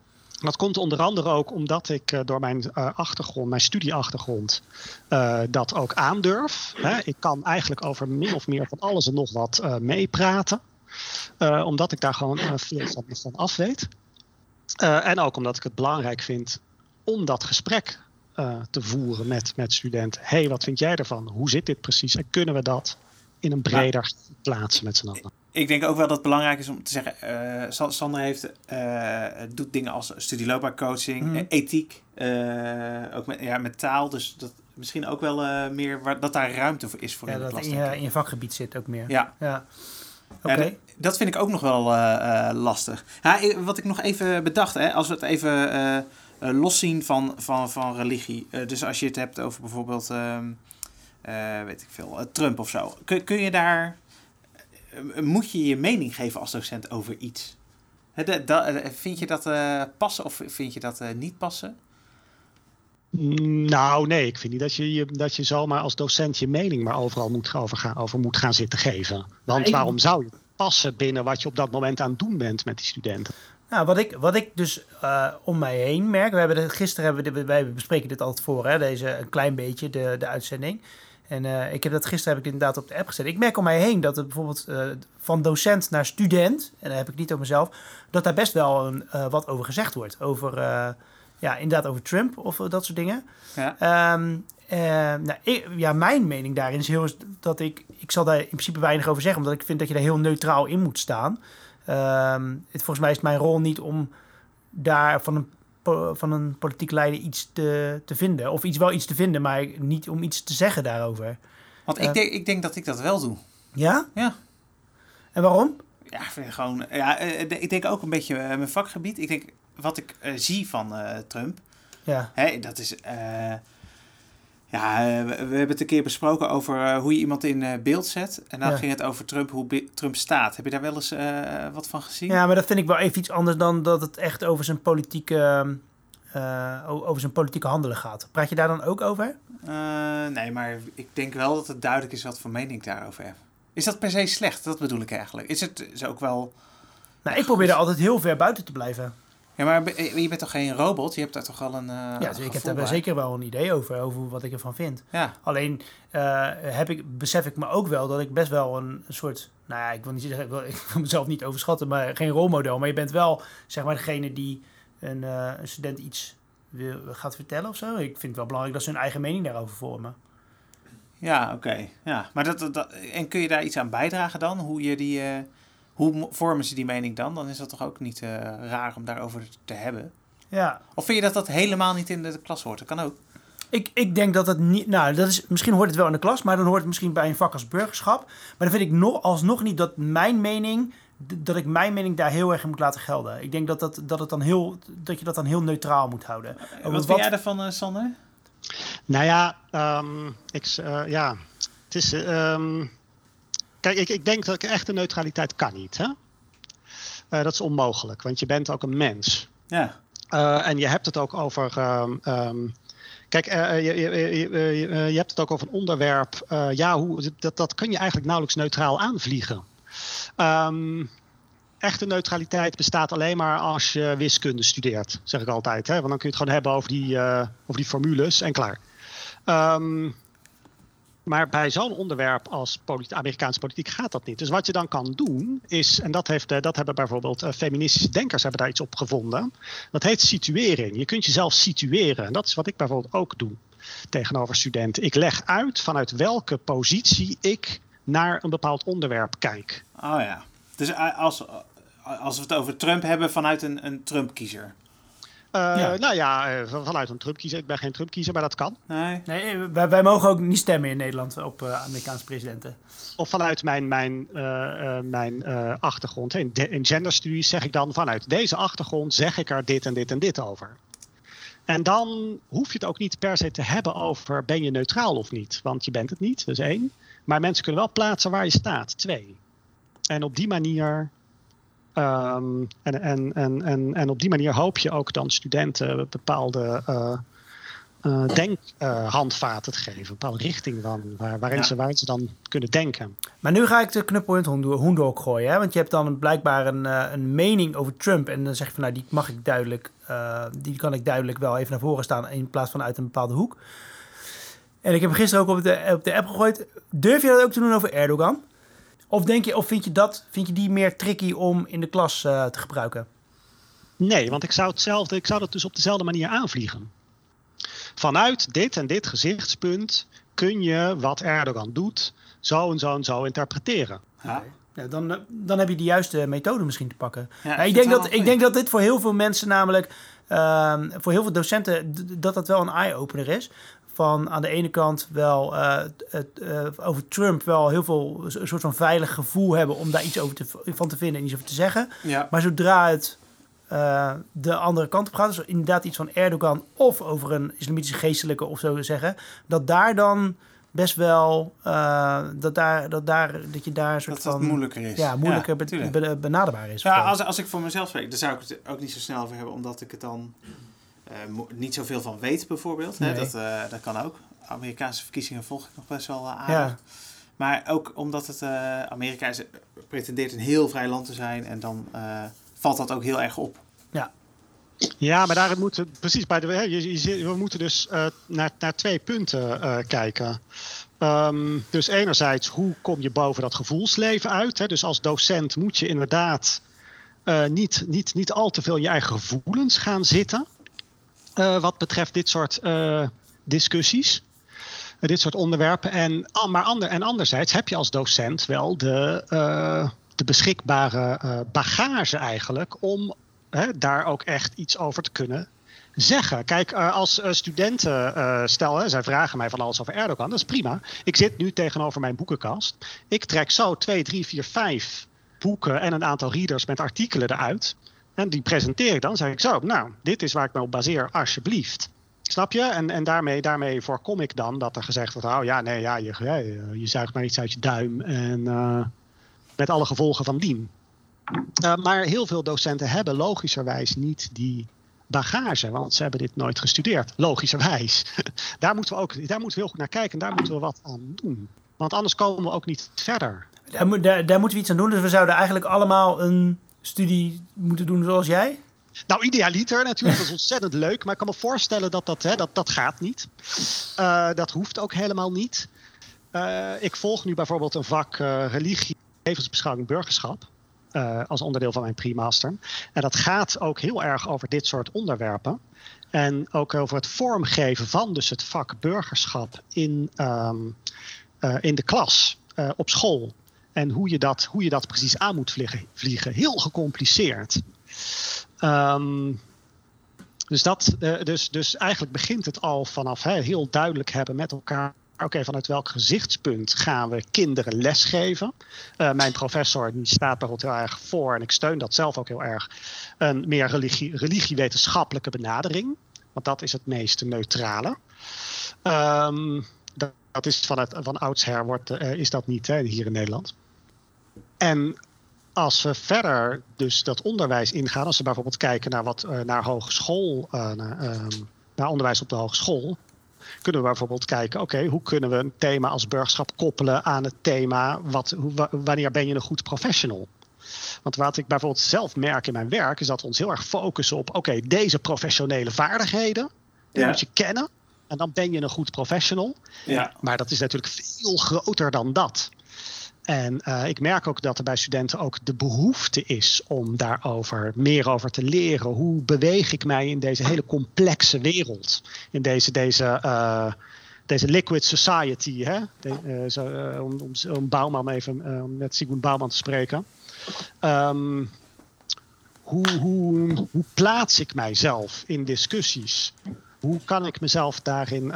Speaker 3: Dat komt onder andere ook omdat ik eh, door mijn eh, achtergrond, mijn studieachtergrond, eh, dat ook aandurf. Hè. Ik kan eigenlijk over min of meer van alles en nog wat meepraten. Omdat ik daar gewoon veel van, van af weet. En ook omdat ik het belangrijk vind om dat gesprek te voeren met, met studenten. Hey, wat vind jij ervan? Hoe zit dit precies? En kunnen we dat in een breder plaatsen met z'n allen?
Speaker 2: Ik denk ook wel dat het belangrijk is om te zeggen... Uh, Sander heeft, doet dingen als studieloopbaancoaching, mm. ethiek, ook met, ja, met taal. Dus dat misschien ook wel meer waar, dat daar ruimte voor is voor
Speaker 1: ja,
Speaker 2: in de
Speaker 1: dat
Speaker 2: klas.
Speaker 1: In je, in je vakgebied zit ook meer.
Speaker 2: Ja.
Speaker 1: ja.
Speaker 2: Ja, dat, vind ik ook nog wel lastig. Ja, wat ik nog even bedacht, hè, als we het even loszien van, van, van religie. dus als je het hebt over bijvoorbeeld, ehm, weet ik veel, Trump of zo. Kun, kun je daar, moet je je mening geven als docent over iets? He, de, de, vind je dat passen of vind je dat niet passen?
Speaker 3: Nou, nee, ik vind niet dat je, dat je zomaar als docent je mening maar overal moet, over, gaan, over moet gaan zitten geven. Want ik... waarom zou je passen binnen wat je op dat moment aan het doen bent met die studenten?
Speaker 1: Nou, wat ik, wat ik dus uh, om mij heen merk, we hebben de, gisteren hebben we dit, wij bespreken dit altijd voor, hè, deze een klein beetje, de, de uitzending. En uh, ik heb dat gisteren heb ik inderdaad op de app gezet. Ik merk om mij heen dat het bijvoorbeeld uh, van docent naar student, en dan heb ik niet over mezelf, dat daar best wel een, wat over gezegd wordt. Over ja, inderdaad over Trump of dat soort dingen. Ja. Um, uh, nou, ik, ja, mijn mening daarin is heel dat ik, ik zal daar in principe weinig over zeggen, omdat ik vind dat je daar heel neutraal in moet staan. Um, het, volgens mij is het mijn rol niet om daar van een, van een politiek leider iets te, te vinden. Of iets wel iets te vinden, maar niet om iets te zeggen daarover.
Speaker 2: Want ik, uh, denk, ik denk dat ik dat wel doe.
Speaker 1: Ja?
Speaker 2: Ja.
Speaker 1: En waarom?
Speaker 2: Ja, gewoon, ja, ik denk ook een beetje mijn vakgebied. Ik denk, wat ik uh, zie van uh, Trump,
Speaker 1: ja.
Speaker 2: Hè, dat is. Ja, we, we, hebben het een keer besproken over hoe je iemand in beeld zet. En dan ja. ging het over Trump, hoe Trump staat. Heb je daar wel eens wat van gezien?
Speaker 1: Ja, maar dat vind ik wel even iets anders dan dat het echt over zijn politieke, over zijn politieke handelen gaat. Praat je daar dan ook over?
Speaker 2: nee, maar ik denk wel dat het duidelijk is wat voor mening ik daarover heb. Is dat per se slecht? Dat bedoel ik eigenlijk. Is het is ook wel.
Speaker 1: Nou, ik probeer er altijd heel ver buiten te blijven.
Speaker 2: Ja, maar je bent toch geen robot? Je hebt daar toch al een. Uh,
Speaker 1: ja, dus ik heb daar bij. zeker wel een idee over, over wat ik ervan vind.
Speaker 2: Ja.
Speaker 1: Alleen uh, heb ik, besef ik me ook wel dat ik best wel een, een soort. Nou ja, ik wil niet zeggen, ik wil, ik wil, mezelf niet overschatten, maar geen rolmodel. Maar je bent wel, zeg maar, degene die een, uh, een student iets wil, gaat vertellen of zo. Ik vind het wel belangrijk dat ze hun eigen mening daarover vormen.
Speaker 2: Ja, oké. Okay. Ja. Maar dat, dat, en kun je daar iets aan bijdragen dan? Hoe je die. Hoe vormen ze die mening dan? Dan is dat toch ook niet uh, raar om daarover te hebben?
Speaker 1: Ja.
Speaker 2: Of vind je dat dat helemaal niet in de klas hoort? Dat kan ook.
Speaker 1: Ik, ik denk dat het niet. Nou, dat is, misschien hoort het wel in de klas, maar dan hoort het misschien bij een vak als burgerschap. Maar dan vind ik nog, alsnog niet dat mijn mening. Dat ik mijn mening daar heel erg in moet laten gelden. Ik denk dat, dat, dat, het dan heel, dat je dat dan heel neutraal moet houden.
Speaker 2: Wat, wat vind jij daarvan, uh, Sander?
Speaker 3: Nou ja, um, ik, uh, ja, het is. Um, Kijk, ik, ik denk dat echte neutraliteit kan niet. Hè? Uh, dat is onmogelijk, want je bent ook een mens.
Speaker 2: Ja.
Speaker 3: Uh, en je hebt het ook over. Um, um, kijk, uh, je, je, je, je, hebt het ook over een onderwerp. ja, hoe, dat, dat kun je eigenlijk nauwelijks neutraal aanvliegen. Um, echte neutraliteit bestaat alleen maar als je wiskunde studeert, zeg ik altijd. Hè? Want dan kun je het gewoon hebben over die, over die formules en klaar. Um, maar bij zo'n onderwerp als Amerikaanse politiek gaat dat niet. Dus wat je dan kan doen is, en dat, heeft, dat hebben bijvoorbeeld uh, feministische denkers hebben daar iets op gevonden. Dat heet situering. Je kunt jezelf situeren. En dat is wat ik bijvoorbeeld ook doe tegenover studenten. Ik leg uit vanuit welke positie ik naar een bepaald onderwerp kijk.
Speaker 2: Oh ja. Dus als, als we het over Trump hebben vanuit een, een Trump-kiezer.
Speaker 3: Uh, ja. Nou ja, vanuit een Trump-kiezer. Ik ben geen Trump-kiezer, maar dat kan.
Speaker 2: Nee,
Speaker 1: nee wij, wij, mogen ook niet stemmen in Nederland op uh, Amerikaanse presidenten.
Speaker 3: Of vanuit mijn, mijn, uh, mijn achtergrond. In, in genderstudies zeg ik dan vanuit deze achtergrond zeg ik er dit en dit en dit over. En dan hoef je het ook niet per se te hebben over ben je neutraal of niet. Want je bent het niet, dat is één. Maar mensen kunnen wel plaatsen waar je staat, twee. En op die manier Um, en, en, en, en, en op die manier hoop je ook dan studenten bepaalde uh, uh, denkhandvaten uh, te geven. Een bepaalde richting van, waar, waarin, ja. ze, waarin ze dan kunnen denken.
Speaker 1: Maar nu ga ik de knuppel in het hoendok gooien. Hè? Want je hebt dan blijkbaar een, uh, een mening over Trump. En dan zeg je van nou, die mag ik duidelijk, die kan ik duidelijk wel even naar voren staan in plaats van uit een bepaalde hoek. En ik heb gisteren ook op de, op de app gegooid. Durf je dat ook te doen over Erdogan? Of, denk je, of vind, je dat, vind je die meer tricky om in de klas uh, te gebruiken?
Speaker 3: Nee, want ik zou hetzelfde, ik zou dat dus op dezelfde manier aanvliegen. Vanuit dit en dit gezichtspunt kun je wat Erdogan doet, zo en zo en zo interpreteren.
Speaker 2: Ja.
Speaker 1: Ja, dan, eh, dan heb je de juiste methode misschien te pakken.
Speaker 2: Ja, ik
Speaker 1: denk dat, ik denk dat dit voor heel veel mensen namelijk, ehm, voor heel veel docenten, dat dat wel een eye-opener is. Van aan de ene kant wel eh, het, eh, over Trump wel heel veel een soort van veilig gevoel hebben om daar iets over te, van te vinden en iets over te zeggen.
Speaker 2: Ja.
Speaker 1: Maar zodra het eh, de andere kant op gaat, dus inderdaad iets van Erdogan of over een islamitische geestelijke of zo zeggen, dat daar dan best wel, eh, dat, daar, dat, daar, dat je daar een soort
Speaker 2: Dat dat
Speaker 1: van
Speaker 2: moeilijker is.
Speaker 1: ja, moeilijker be-
Speaker 2: tuurlijk.
Speaker 1: be- benaderbaar is.
Speaker 2: Ja, als, als ik voor mezelf spreek, dan zou ik het ook niet zo snel over hebben, omdat ik het dan eh, niet zoveel van weet, bijvoorbeeld. Hè? Dat, eh, dat kan ook. Amerikaanse verkiezingen volg ik nog best wel eh, aardig.
Speaker 1: ja.
Speaker 2: Maar ook omdat het eh, Amerika is, pretendeert een heel vrij land te zijn en dan eh, valt dat ook heel erg op.
Speaker 3: Ja, maar daar moeten precies bij de. hè, Je, je zit- we moeten dus eh, naar, naar twee punten eh, kijken. Ehm, dus enerzijds, hoe kom je boven dat gevoelsleven uit? Hè? Dus als docent moet je inderdaad eh, niet, niet, niet al te veel in je eigen gevoelens gaan zitten. Eh, wat betreft dit soort eh, discussies. eh, dit soort onderwerpen. En, maar ander, en anderzijds heb je als docent wel de, de beschikbare bagage eigenlijk om daar ook echt iets over te kunnen zeggen. Kijk, eh, als studenten, stel, zij vragen mij van alles over Erdogan, dat is prima. Ik zit nu tegenover mijn boekenkast. Ik trek zo twee, drie, vier, vijf boeken en een aantal readers met artikelen eruit. En die presenteer ik dan. zeg ik zo, nou, dit is waar ik me op baseer, alsjeblieft. Snap je? En, en daarmee, daarmee voorkom ik dan dat er gezegd wordt: oh ja, nee, ja, je, je je zuigt maar iets uit je duim. En eh, met alle gevolgen van dien. Uh, maar heel veel docenten hebben logischerwijs niet die bagage, want ze hebben dit nooit gestudeerd. Logischerwijs. daar, moeten we ook, daar moeten we heel goed naar kijken en daar moeten we wat aan doen. Want anders komen we ook niet verder.
Speaker 1: Daar, daar, daar moeten we iets aan doen. Dus we zouden eigenlijk allemaal een studie moeten doen zoals jij.
Speaker 3: Nou, idealiter natuurlijk, dat is ontzettend leuk. Maar ik kan me voorstellen dat dat, hè, dat, dat gaat niet. Uh, dat hoeft ook helemaal niet. Uh, ik volg nu bijvoorbeeld een vak uh, religie, levensbeschouwing, burgerschap. Als onderdeel van mijn pre-master. En dat gaat ook heel erg over dit soort onderwerpen. En ook over het vormgeven van dus het vak burgerschap in, uh, in de klas, op school. En hoe je, dat, hoe je dat precies aan moet vliegen. vliegen. Heel gecompliceerd. Um, dus, dat, dus, dus eigenlijk begint het al vanaf heel duidelijk hebben met elkaar oké, vanuit welk gezichtspunt gaan we kinderen lesgeven? Uh, mijn professor die staat bijvoorbeeld heel erg voor, en ik steun dat zelf ook heel erg, een meer religie, religiewetenschappelijke benadering. Want dat is het meest neutrale. Um, dat, is van, het, van oudsher wordt, uh, is dat niet hè, hier in Nederland. En als we verder dus dat onderwijs ingaan, als we bijvoorbeeld kijken naar, wat, uh, naar hogeschool, naar, um, naar onderwijs op de hogeschool, kunnen we bijvoorbeeld kijken, oké, okay, hoe kunnen we een thema als burgerschap koppelen aan het thema, wat, wanneer ben je een goed professional? Want wat ik bijvoorbeeld zelf merk in mijn werk, is dat we ons heel erg focussen op, oké, okay, deze professionele vaardigheden, die ja. moet je kennen. En dan ben je een goed professional.
Speaker 2: Ja.
Speaker 3: Maar dat is natuurlijk veel groter dan dat. En uh, ik merk ook dat er bij studenten ook de behoefte is om daarover meer over te leren. Hoe beweeg ik mij in deze hele complexe wereld? In deze, deze, uh, deze liquid society. Hè? De, uh, zo, om, om, om Bouwman even met Sigmund Bouwman te spreken. Um, hoe, hoe, hoe plaats ik mijzelf in discussies? Hoe kan ik mezelf daarin,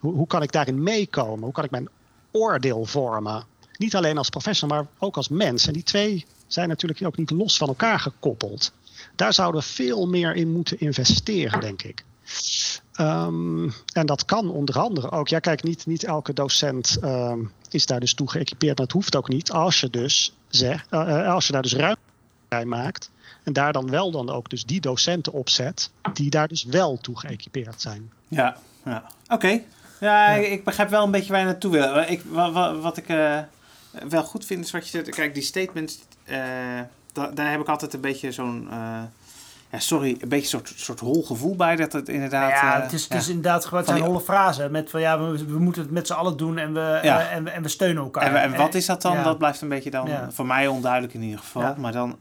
Speaker 3: hoe, hoe kan ik daarin meekomen? Hoe kan ik mijn oordeel vormen. Niet alleen als professional, maar ook als mens. En die twee zijn natuurlijk ook niet los van elkaar gekoppeld. Daar zouden we veel meer in moeten investeren, denk ik. Um, en dat kan onder andere ook. Ja, kijk, niet, niet elke docent um, is daar dus toe geëquipeerd. Maar het hoeft ook niet als je dus zegt, uh, als je daar dus ruimte bij maakt. En daar dan wel dan ook dus die docenten opzet die daar dus wel toe geëquipeerd zijn.
Speaker 2: Ja, ja. oké. Ja, ja, ik begrijp wel een beetje waar je naartoe wil. Ik, wat, wat ik uh, wel goed vind is wat je zegt. Kijk, die statements, uh, da, daar heb ik altijd een beetje zo'n. Uh, ja, sorry, een beetje een soort, soort hol gevoel bij dat het inderdaad.
Speaker 1: Ja, het is, het is inderdaad gewoon zijn holle frasen. Met van ja, we, we moeten het met z'n allen doen en we, ja. en, en we steunen elkaar.
Speaker 2: En, en wat is dat dan? Dat blijft een beetje dan voor mij onduidelijk in ieder geval. Maar dan.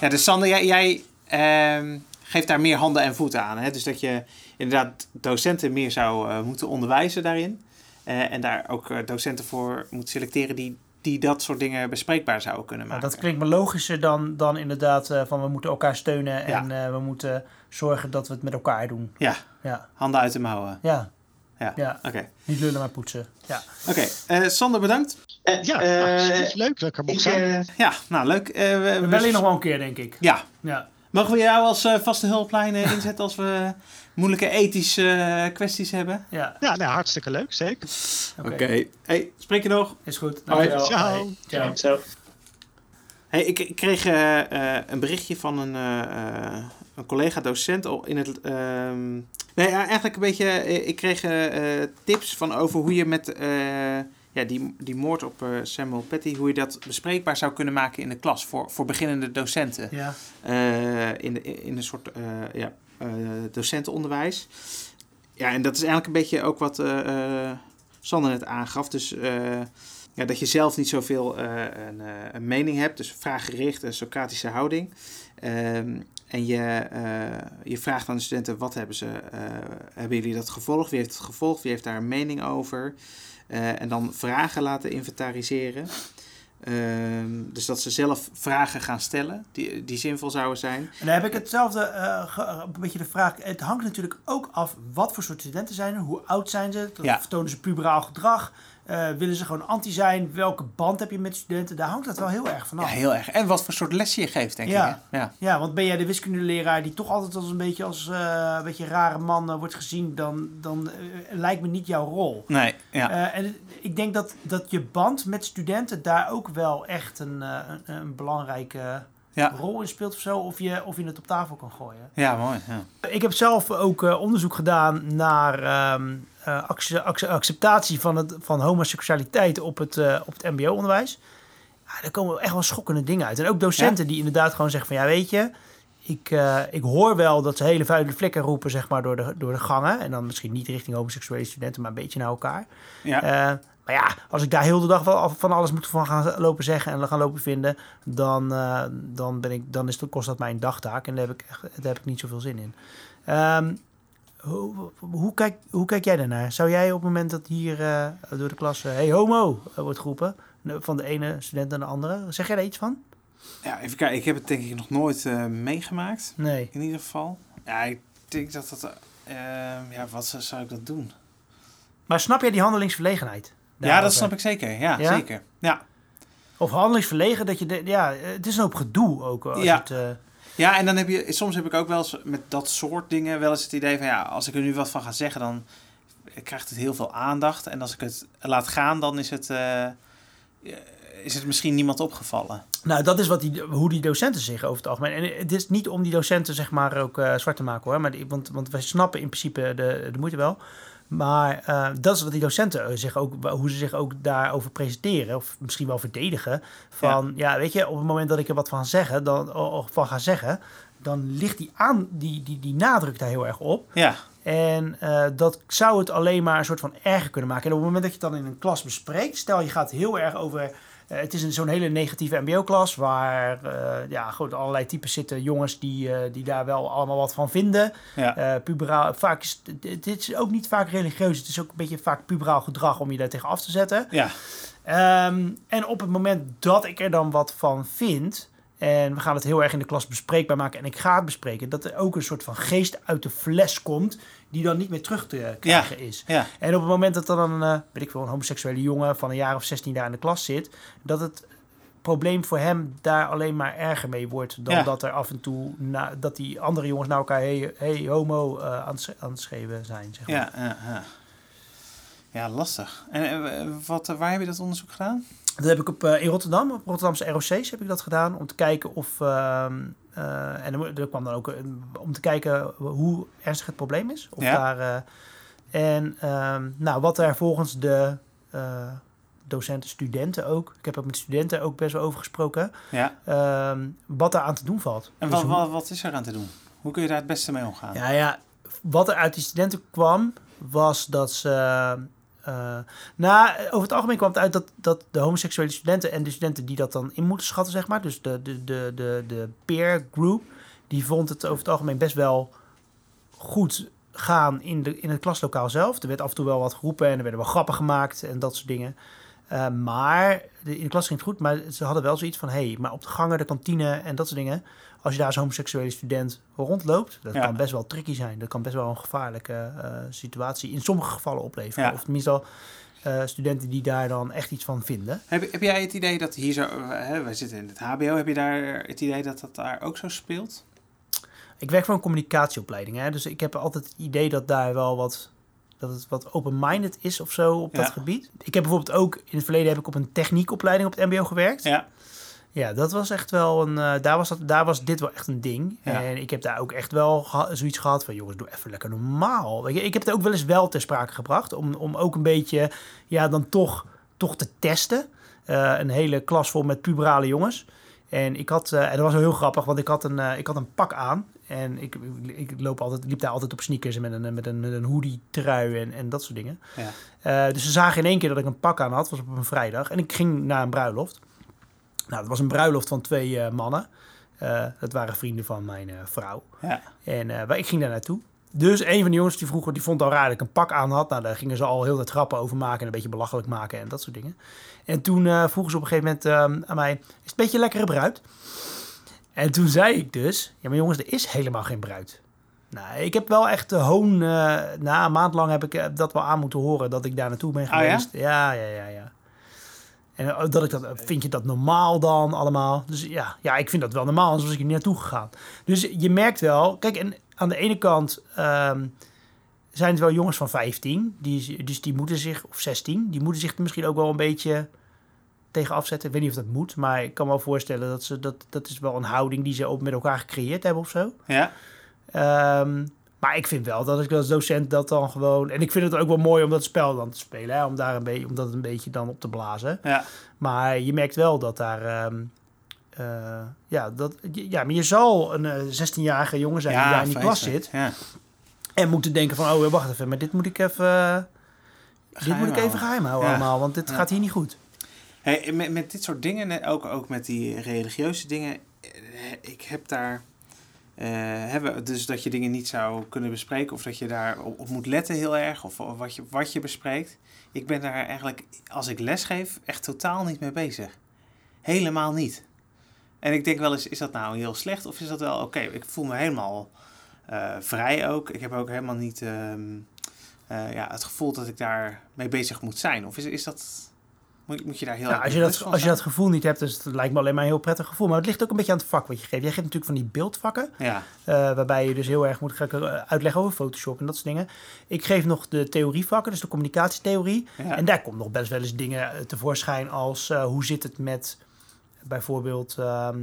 Speaker 2: Ja, dus Sander, jij, jij ehm, geeft daar meer handen en voeten aan. Hè? Dus dat je inderdaad docenten meer zou eh, moeten onderwijzen daarin. Eh, en daar ook eh, docenten voor moet selecteren die, die dat soort dingen bespreekbaar zouden kunnen
Speaker 1: Nou,
Speaker 2: maken.
Speaker 1: dat klinkt me logischer dan, dan inderdaad eh, van we moeten elkaar steunen en
Speaker 2: Ja.
Speaker 1: eh, we moeten zorgen dat we het met elkaar doen.
Speaker 2: Ja,
Speaker 1: Ja,
Speaker 2: handen uit de mouwen.
Speaker 1: ja,
Speaker 2: Ja.
Speaker 1: ja.
Speaker 2: Oké,
Speaker 1: Niet lullen maar poetsen. Ja.
Speaker 2: Oké. eh, Sander, bedankt.
Speaker 3: Ja,
Speaker 2: Eh,
Speaker 3: nou, het is leuk dat ik er mocht
Speaker 2: ik,
Speaker 3: zijn.
Speaker 2: ja, nou leuk. Eh, we,
Speaker 1: We bellen je nog wel een keer, denk ik.
Speaker 2: Ja,
Speaker 1: Ja.
Speaker 2: mogen we jou als eh, vaste hulplijn inzetten als we moeilijke ethische eh, kwesties hebben?
Speaker 1: Ja,
Speaker 3: Ja, nou, hartstikke leuk, zeker.
Speaker 1: oké.
Speaker 2: Hey, spreek je nog?
Speaker 1: Is goed. Dankjewel.
Speaker 3: Ciao.
Speaker 1: Hoi. Ciao.
Speaker 4: Zo.
Speaker 2: Hey, ik, ik kreeg eh, eh, een berichtje van een, eh, eh, een collega-docent al in het. ehm, nee, eigenlijk een beetje. ik kreeg tips van over hoe je met eh, ja, die, die moord op Samuel Petty, hoe je dat bespreekbaar zou kunnen maken in de klas voor, voor beginnende docenten.
Speaker 1: Ja.
Speaker 2: eh, in, de, in een soort eh, ja, docentenonderwijs. Ja, en dat is eigenlijk een beetje ook wat eh eh, Sander net aangaf. Dus eh, ja, dat je zelf niet zoveel eh, een, eh, een mening hebt. Dus vraaggericht, een Socratische houding. Ehm, en je, eh, je vraagt aan de studenten, wat hebben ze, eh, hebben jullie dat gevolgd? Wie heeft het gevolgd? Wie heeft daar een mening over? Eh, en dan vragen laten inventariseren. Ehm, dus dat ze zelf vragen gaan stellen die, die zinvol zouden zijn.
Speaker 1: En dan heb ik hetzelfde, eh, ge- een beetje de vraag. Het hangt natuurlijk ook af wat voor soort studenten zijn er, hoe oud zijn ze,
Speaker 2: Ja.
Speaker 1: vertonen ze puberaal gedrag, Eh, willen ze gewoon anti zijn, welke band heb je met studenten, daar hangt dat wel heel erg van
Speaker 2: Ja,
Speaker 1: af.
Speaker 2: heel erg. En wat voor soort les je geeft, denk
Speaker 1: Ja.
Speaker 2: ik. hè? Ja.
Speaker 1: Ja, want ben jij de wiskundeleraar die toch altijd als een beetje als eh, een beetje rare man eh, wordt gezien, dan, dan lijkt me niet jouw rol.
Speaker 2: Nee, ja.
Speaker 1: En ik denk dat, dat je band met studenten daar ook wel echt een, een, een belangrijke
Speaker 2: Ja.
Speaker 1: rol in speelt of zo. Of je, of je het op tafel kan gooien.
Speaker 2: ja, mooi. Ja.
Speaker 1: Ik heb zelf ook onderzoek gedaan naar ehm, acce- acceptatie van, het, van homoseksualiteit op het, eh, op het mbo-onderwijs. Ja, daar komen echt wel schokkende dingen uit. En ook docenten die inderdaad gewoon zeggen van... ja, weet je, ik, eh, ik hoor wel dat ze hele vuile vlekken roepen zeg maar, door, de, door de gangen. En dan misschien niet richting homoseksuele studenten, maar een beetje naar elkaar.
Speaker 2: Ja.
Speaker 1: Maar ja, als ik daar heel de dag wel van alles moet van gaan lopen zeggen en gaan lopen vinden, dan, dan, ben ik, dan is het, kost dat mij een dagtaak en daar heb ik, echt, daar heb ik niet zoveel zin in. Ehm, hoe, hoe, kijk, hoe kijk jij daarnaar? Zou jij op het moment dat hier eh, door de klas, eh, hey homo, eh, wordt geroepen, van de ene student naar de andere, zeg jij daar iets van?
Speaker 2: ja, even kijken. Ik heb het denk ik nog nooit meegemaakt.
Speaker 1: Nee.
Speaker 2: In ieder geval. Ja, ik denk dat dat... eh, ja, wat zou, zou ik dat doen?
Speaker 1: Maar snap jij die handelingsverlegenheid?
Speaker 2: Ja, dat snap ik zeker. Ja,
Speaker 1: Ja?
Speaker 2: zeker. Ja.
Speaker 1: Of handelingsverlegen, dat je, de, ja, het is een hoop gedoe ook. Als
Speaker 2: Ja.
Speaker 1: Het,
Speaker 2: ja, en dan heb je... Soms heb ik ook wel eens met dat soort dingen wel eens het idee van... Ja, als ik er nu wat van ga zeggen, dan krijgt het heel veel aandacht. En als ik het laat gaan, dan is het... eh, is het misschien niemand opgevallen.
Speaker 1: Nou, dat is wat die, hoe die docenten zich over het algemeen. En het is niet om die docenten zeg maar ook eh, zwart te maken hoor. Maar want, want wij snappen in principe de, de moeite wel. Maar eh, dat is wat die docenten eh, zich ook, hoe ze zich ook daarover presenteren. Of misschien wel verdedigen. Van ja, weet je, op het moment dat ik er wat van, zeggen, dan, of van ga zeggen. Dan ligt die, aan, die, die, die nadruk daar heel erg op.
Speaker 2: Ja,
Speaker 1: En eh, dat zou het alleen maar een soort van erger kunnen maken. En op het moment dat je het dan in een klas bespreekt, stel je gaat heel erg over. Eh, het is een zo'n hele negatieve MBO-klas waar eh, ja, goed, allerlei types zitten, jongens die, eh, die daar wel allemaal wat van vinden.
Speaker 2: ja.
Speaker 1: Puberaal, vaak is, dit is ook niet vaak religieus, het is ook een beetje vaak puberaal gedrag om je daar tegen af te zetten.
Speaker 2: ja.
Speaker 1: Ehm, en op het moment dat ik er dan wat van vind. En we gaan het heel erg in de klas bespreekbaar maken. En ik ga het bespreken. Dat er ook een soort van geest uit de fles komt. Die dan niet meer terug te krijgen is.
Speaker 2: ja.
Speaker 1: En op het moment dat er dan een, eh, weet ik veel, een homoseksuele jongen van een jaar of 16 daar in de klas zit. Dat het probleem voor hem daar alleen maar erger mee wordt. Dan
Speaker 2: Ja.
Speaker 1: dat er af en toe, na, dat die andere jongens naar elkaar hey, hey homo eh, aan, het schreeuwen zijn. Zeg maar.
Speaker 2: Ja, ja, ja. Ja, lastig. En eh, wat, waar heb je dat onderzoek gedaan?
Speaker 1: Dat heb ik op, eh, in Rotterdam, op Rotterdamse ROC's heb ik dat gedaan. Om te kijken of. ehm, eh, en er, er kwam dan ook eh, om te kijken hoe ernstig het probleem is. Of
Speaker 2: Ja.
Speaker 1: daar, eh, en ehm, nou, wat er volgens de eh, docenten, studenten ook. Ik heb ook met studenten ook best wel over gesproken.
Speaker 2: Ja.
Speaker 1: ehm, wat daar aan te doen valt.
Speaker 2: En
Speaker 1: Dus
Speaker 2: wat,
Speaker 1: hoe-
Speaker 2: wat, wat is er aan te doen? Hoe kun je daar het beste mee omgaan?
Speaker 1: Ja, ja, wat er uit die studenten kwam, was dat ze eh, nou, over het algemeen kwam het uit dat, dat de homoseksuele studenten en de studenten die dat dan in moeten schatten, zeg maar, dus de, de, de, de, de peer group, die vond het over het algemeen best wel goed gaan in, de, in het klaslokaal zelf. Er werd af en toe wel wat geroepen en er werden wel grappen gemaakt en dat soort dingen. Uh, maar in de klas ging het goed, maar ze hadden wel zoiets van: hé, hey, maar op de gangen, de kantine en dat soort dingen. Als je daar als homoseksuele student rondloopt, dat
Speaker 2: Ja.
Speaker 1: kan best wel tricky zijn. Dat kan best wel een gevaarlijke eh, situatie in sommige gevallen opleveren.
Speaker 2: Ja.
Speaker 1: Of tenminste al eh, studenten die daar dan echt iets van vinden.
Speaker 2: Heb, heb jij het idee dat hier zo... eh, Hè, wij zitten in het hbo. Heb je daar het idee dat dat daar ook zo speelt?
Speaker 1: Ik werk voor een communicatieopleiding, hè, dus ik heb altijd het idee dat daar wel wat, dat het wat open-minded is of zo op dat gebied. Ik heb bijvoorbeeld ook in het verleden heb ik op een techniekopleiding op het MBO gewerkt.
Speaker 2: Ja.
Speaker 1: Ja, dat was echt wel een. eh, daar, was dat, daar was dit wel echt een ding.
Speaker 2: Ja.
Speaker 1: En ik heb daar ook echt wel geha- zoiets gehad van: jongens, doe even lekker normaal. Weet je, ik heb het ook wel eens wel ter sprake gebracht. Om, om ook een beetje, ja, dan toch, toch te testen. Eh, een hele klas vol met puberale jongens. En ik had, eh, en dat was wel heel grappig, want ik had een, ik had een pak aan. En ik, ik loop altijd, liep daar altijd op sneakers en met een, met een, met een hoodie, trui en, en dat soort dingen.
Speaker 2: Ja.
Speaker 1: Dus ze zagen in één keer dat ik een pak aan had, was op een vrijdag. En ik ging naar een bruiloft. Nou, het was een bruiloft van twee eh, mannen. Eh, dat waren vrienden van mijn eh, vrouw.
Speaker 2: Ja.
Speaker 1: En wij- ik ging daar naartoe. Dus een van de jongens die vroeger, die vond al raar dat ik een pak aan had. Nou, daar gingen ze al heel wat grappen over maken en een beetje belachelijk maken en dat soort dingen. En toen eh, vroegen ze op een gegeven moment ehm, aan mij, is het een beetje lekkere bruid? En toen zei ik dus, ja maar jongens, er is helemaal geen bruid. Nou, ik heb wel echt de hoon, na een maand lang heb ik dat wel aan moeten horen dat ik daar naartoe ben
Speaker 2: Oh ja?
Speaker 1: geweest. ja, ja, ja, ja. En eh, dat ik dat, vind je dat normaal dan allemaal? Dus ja, ja, ik vind dat wel normaal, anders was ik er niet naartoe gegaan. Dus je merkt wel, kijk, en aan de ene kant ehm, zijn het wel jongens van 15, die, dus die moeten zich, of 16, die moeten zich er misschien ook wel een beetje tegen afzetten. Ik weet niet of dat moet, maar ik kan me wel voorstellen dat ze dat, dat is wel een houding die ze ook met elkaar gecreëerd hebben of zo.
Speaker 2: Ja.
Speaker 1: Ehm, maar ik vind wel dat ik als docent dat dan gewoon. En ik vind het ook wel mooi om dat spel dan te spelen. Hè, om, daar een beetje, om dat een beetje dan op te blazen.
Speaker 2: Ja.
Speaker 1: Maar je merkt wel dat daar. ehm, eh, ja, dat, ja, maar je zal een eh, 16-jarige jongen zijn die daar in die klas zit.
Speaker 2: Ja.
Speaker 1: En moeten denken van, oh, wacht even, maar dit moet ik even... dit moet ik even geheim houden
Speaker 2: Ja.
Speaker 1: allemaal, want dit gaat hier niet goed.
Speaker 2: Hey, met, met dit soort dingen, ook, ook met die religieuze dingen, eh, ik heb daar. Eh, hebben dus dat je dingen niet zou kunnen bespreken of dat je daar op, moet letten heel erg of, of wat, je, wat je bespreekt. Ik ben daar eigenlijk, als ik lesgeef, echt totaal niet mee bezig. Helemaal niet. En ik denk wel eens, is dat nou heel slecht of is dat wel oké? Ik voel me helemaal eh, vrij ook. Ik heb ook helemaal niet ehm, eh, ja, het gevoel dat ik daar mee bezig moet zijn. Of is, is dat... Moet, moet je daar heel
Speaker 1: Nou, als, je dat, als je dat gevoel niet hebt, dus het lijkt me alleen maar een heel prettig gevoel. Maar het ligt ook een beetje aan het vak wat je geeft. Jij geeft natuurlijk van die beeldvakken.
Speaker 2: Ja,
Speaker 1: Eh, waarbij je dus heel erg moet gaan uitleggen over Photoshop en dat soort dingen. Ik geef nog de theorievakken, dus de communicatietheorie.
Speaker 2: ja.
Speaker 1: En daar komt nog best wel eens dingen eh, tevoorschijn als eh, hoe zit het met bijvoorbeeld ehm,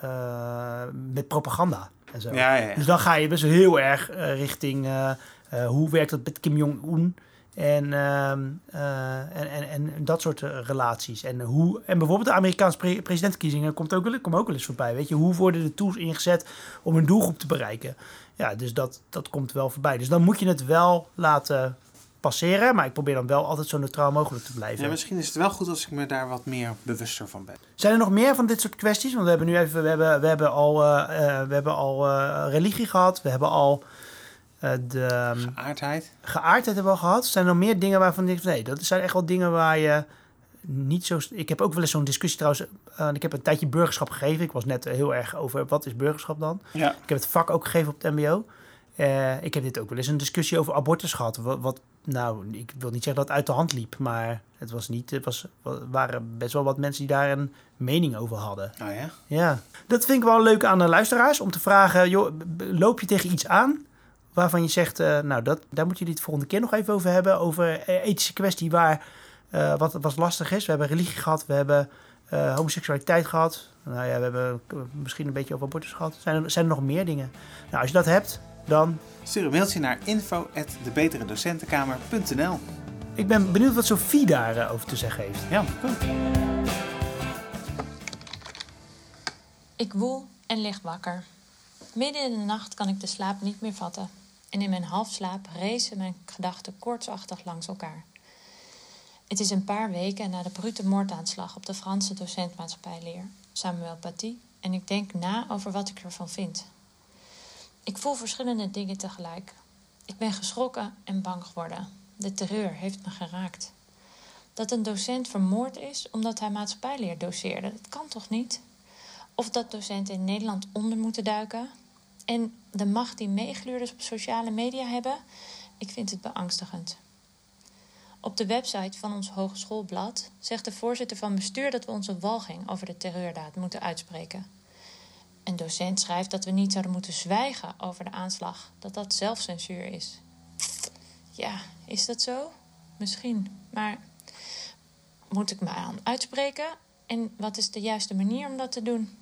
Speaker 1: eh, met propaganda en zo.
Speaker 2: ja.
Speaker 1: Dus dan ga je best wel heel erg eh, richting eh, eh, hoe werkt het met Kim Jong-un en, ehm, eh, en, en, en dat soort eh, relaties. En, hoe, en bijvoorbeeld de Amerikaanse pre presidentsverkiezingen komt ook, wel- komt ook wel eens voorbij. Weet je, hoe worden de tools ingezet om een doelgroep te bereiken? Ja, dus dat, dat komt wel voorbij. Dus dan moet je het wel laten passeren, maar ik probeer dan wel altijd zo neutraal mogelijk te blijven.
Speaker 2: Ja, misschien is het wel goed als ik me daar wat meer bewuster van ben.
Speaker 1: Zijn er nog meer van dit soort kwesties? Want we hebben nu even, we hebben, we hebben al, eh, we hebben al religie gehad, we hebben al de ehm,
Speaker 2: Aardheid.
Speaker 1: geaardheid hebben we al gehad. Zijn er nog meer dingen waarvan van, nee, dat zijn echt wel dingen waar je niet zo... Ik heb ook wel eens zo'n discussie trouwens, eh, ik heb een tijdje burgerschap gegeven. Ik was net eh, heel erg over, wat is burgerschap dan?
Speaker 2: Ja.
Speaker 1: Ik heb het vak ook gegeven op het mbo. Eh, ik heb dit ook wel eens een discussie over abortus gehad. Wat, wat, nou, ik wil niet zeggen dat het uit de hand liep, maar het was niet, het was, waren best wel wat mensen die daar een mening over hadden.
Speaker 2: Oh ja?
Speaker 1: Ja, dat vind ik wel leuk aan de luisteraars. Om te vragen, joh, loop je tegen iets aan waarvan je zegt... eh, nou, dat, daar moet je het volgende keer nog even over hebben. Over eh, ethische kwestie waar eh, wat, wat lastig is. We hebben religie gehad, we hebben eh, homoseksualiteit gehad. Nou ja, we hebben misschien een beetje over abortus gehad. Zijn er, zijn er nog meer dingen? Nou, als je dat hebt, dan...
Speaker 2: Stuur een mailtje naar info.debeteredocentenkamer.nl
Speaker 1: Ik ben benieuwd wat Sophie daarover over te zeggen heeft.
Speaker 2: Ja, goed.
Speaker 4: Ik woel en lig wakker. Midden in de nacht kan ik de slaap niet meer vatten. En in mijn halfslaap racen mijn gedachten koortsachtig langs elkaar. Het is een paar weken na de brute moordaanslag op de Franse docent maatschappijleer, Samuel Paty, en ik denk na over wat ik ervan vind. Ik voel verschillende dingen tegelijk. Ik ben geschrokken en bang geworden. De terreur heeft me geraakt. Dat een docent vermoord is omdat hij maatschappijleer doseerde, dat kan toch niet? Of dat docenten in Nederland onder moeten duiken? En de macht die meegluurders op sociale media hebben, ik vind het beangstigend. Op de website van ons hogeschoolblad zegt de voorzitter van bestuur dat we onze walging over de terreurdaad moeten uitspreken. Een docent schrijft dat we niet zouden moeten zwijgen over de aanslag, dat dat zelfcensuur is. Ja, is dat zo? Misschien. Maar moet ik me aan uitspreken? En wat is de juiste manier om dat te doen?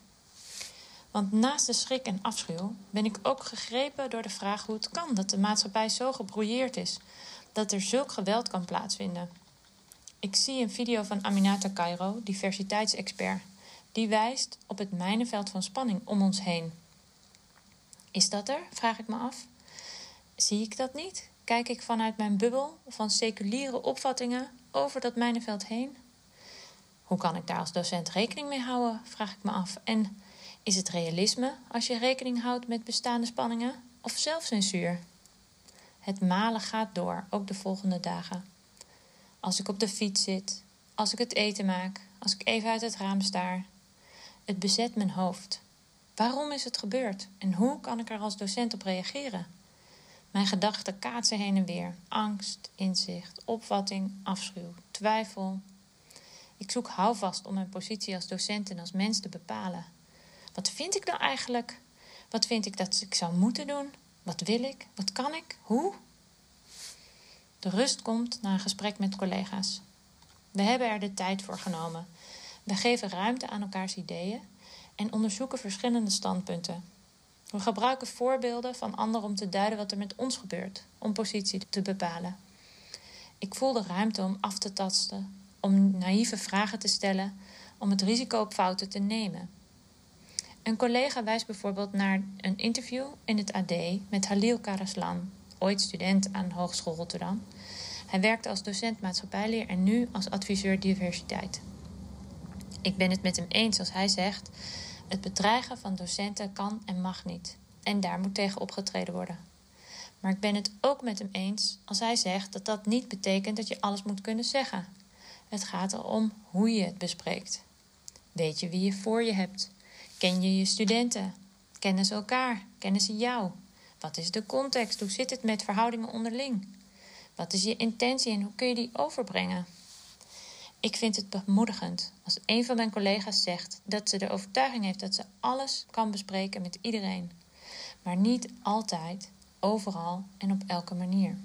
Speaker 4: Want naast de schrik en afschuw ben ik ook gegrepen door de vraag hoe het kan dat de maatschappij zo gebrouilleerd is, dat er zulk geweld kan plaatsvinden. Ik zie een video van Aminata Cairo, diversiteitsexpert. Die wijst op het mijnenveld van spanning om ons heen. Is dat er? vraag ik me af. Zie ik dat niet? Kijk ik vanuit mijn bubbel van seculiere opvattingen over dat mijnenveld heen? Hoe kan ik daar als docent rekening mee houden? vraag ik me af. En is het realisme als je rekening houdt met bestaande spanningen of zelfcensuur? Het malen gaat door, ook de volgende dagen. Als ik op de fiets zit, als ik het eten maak, als ik even uit het raam staar. Het bezet mijn hoofd. Waarom is het gebeurd en hoe kan ik er als docent op reageren? Mijn gedachten kaatsen heen en weer. Angst, inzicht, opvatting, afschuw, twijfel. Ik zoek houvast om mijn positie als docent en als mens te bepalen. Wat vind ik nou eigenlijk? Wat vind ik dat ik zou moeten doen? Wat wil ik? Wat kan ik? Hoe? De rust komt na een gesprek met collega's. We hebben er de tijd voor genomen. We geven ruimte aan elkaars ideeën en onderzoeken verschillende standpunten. We gebruiken voorbeelden van anderen om te duiden wat er met ons gebeurt, om positie te bepalen. Ik voel de ruimte om af te tasten, om naïeve vragen te stellen, om het risico op fouten te nemen. Een collega wijst bijvoorbeeld naar een interview in het AD met Halil Karaslan, ooit student aan Hogeschool Rotterdam. Hij werkte als docent maatschappijleer en nu als adviseur diversiteit. Ik ben het met hem eens als hij zegt: het bedreigen van docenten kan en mag niet. En daar moet tegen opgetreden worden. Maar ik ben het ook met hem eens als hij zegt dat dat niet betekent dat je alles moet kunnen zeggen. Het gaat erom hoe je het bespreekt. Weet je wie je voor je hebt? Ken je je studenten? Kennen ze elkaar? Kennen ze jou? Wat is de context? Hoe zit het met verhoudingen onderling? Wat is je intentie en hoe kun je die overbrengen? Ik vind het bemoedigend als een van mijn collega's zegt dat ze de overtuiging heeft dat ze alles kan bespreken met iedereen, maar niet altijd, overal en op elke manier.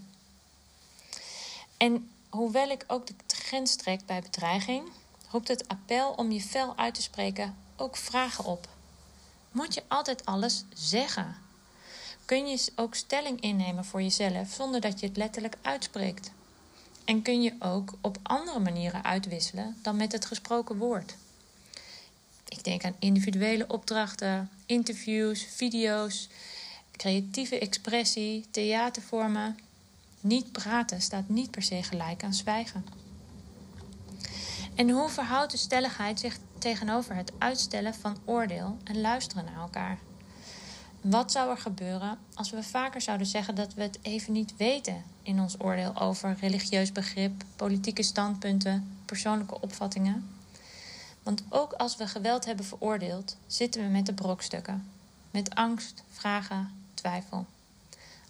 Speaker 4: En hoewel ik ook de grens trek bij bedreiging, roept het appel om je fel uit te spreken ook vragen op. Moet je altijd alles zeggen? Kun je ook stelling innemen voor jezelf zonder dat je het letterlijk uitspreekt? En kun je ook op andere manieren uitwisselen dan met het gesproken woord? Ik denk aan individuele opdrachten, interviews, video's, creatieve expressie, theatervormen. Niet praten staat niet per se gelijk aan zwijgen. En hoe verhoudt de stelligheid zich tegenover het uitstellen van oordeel en luisteren naar elkaar? Wat zou er gebeuren als we vaker zouden zeggen dat we het even niet weten in ons oordeel over religieus begrip, politieke standpunten, persoonlijke opvattingen? Want ook als we geweld hebben veroordeeld, zitten we met de brokstukken, met angst, vragen, twijfel.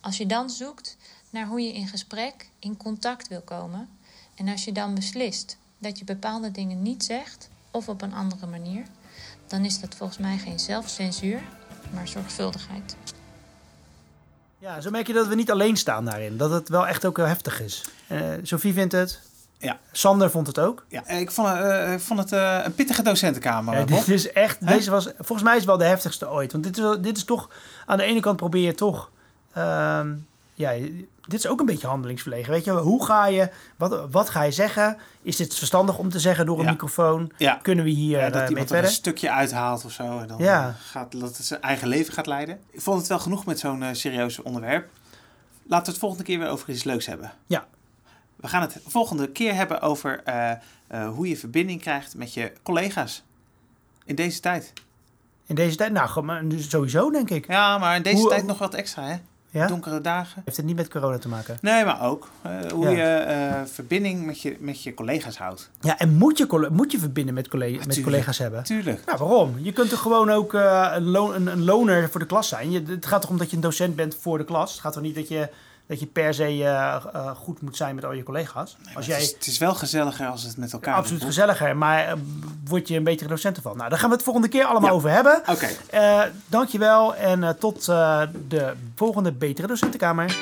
Speaker 4: Als je dan zoekt naar hoe je in gesprek, in contact wil komen, en als je dan beslist dat je bepaalde dingen niet zegt of op een andere manier, dan is dat volgens mij geen zelfcensuur, maar zorgvuldigheid.
Speaker 1: Ja, zo merk je dat we niet alleen staan daarin. Dat het wel echt ook heel heftig is. Uh, Sophie vindt het.
Speaker 2: Ja.
Speaker 1: Sander vond het ook.
Speaker 2: Ja, ik vond, uh, ik vond het uh, een pittige docentenkamer.
Speaker 1: Ja, dit is echt, deze was, volgens mij is het wel de heftigste ooit. Want dit is, dit is toch, aan de ene kant probeer je toch, uh, ja, dit is ook een beetje handelingsverlegen. Weet je, hoe ga je, wat, wat ga je zeggen? Is dit verstandig om te zeggen door een
Speaker 2: Ja.
Speaker 1: microfoon?
Speaker 2: Ja.
Speaker 1: Kunnen we hier
Speaker 2: Ja,
Speaker 1: eh,
Speaker 2: dat
Speaker 1: mee verder?
Speaker 2: een stukje uithaalt of zo. En dan
Speaker 1: Ja.
Speaker 2: gaat, dat het zijn eigen leven gaat leiden. Ik vond het wel genoeg met zo'n eh serieus onderwerp. Laten we het volgende keer weer over iets leuks hebben.
Speaker 1: Ja.
Speaker 2: we gaan het volgende keer hebben over eh, hoe je verbinding krijgt met je collega's. In deze tijd.
Speaker 1: In deze tijd, nou, maar sowieso denk ik.
Speaker 2: Ja, maar in deze
Speaker 1: Hoe-
Speaker 2: tijd nog wat extra, hè?
Speaker 1: Ja?
Speaker 2: Donkere dagen.
Speaker 1: Heeft het niet met corona te maken?
Speaker 2: Nee, maar ook eh, hoe
Speaker 1: Ja.
Speaker 2: je eh, verbinding met je, met je collega's houdt.
Speaker 1: Ja, en moet je, moet je verbinden met, collega, met collega's hebben?
Speaker 2: Tuurlijk.
Speaker 1: Nou, waarom? Je kunt toch gewoon ook eh, een, een, een loner voor de klas zijn. Je, het gaat toch om dat je een docent bent voor de klas. Het gaat toch niet dat je, dat je per se eh, eh, goed moet zijn met al je collega's.
Speaker 2: Nee,
Speaker 1: Als
Speaker 2: het,
Speaker 1: jij
Speaker 2: is, het is wel gezelliger als het met elkaar
Speaker 1: absoluut
Speaker 2: doet.
Speaker 1: gezelliger, maar eh, word je een betere docent ervan. Nou, daar gaan we het volgende keer allemaal
Speaker 2: Ja.
Speaker 1: over hebben.
Speaker 2: Oké.
Speaker 1: Eh dankjewel en tot de volgende Betere Docentenkamer.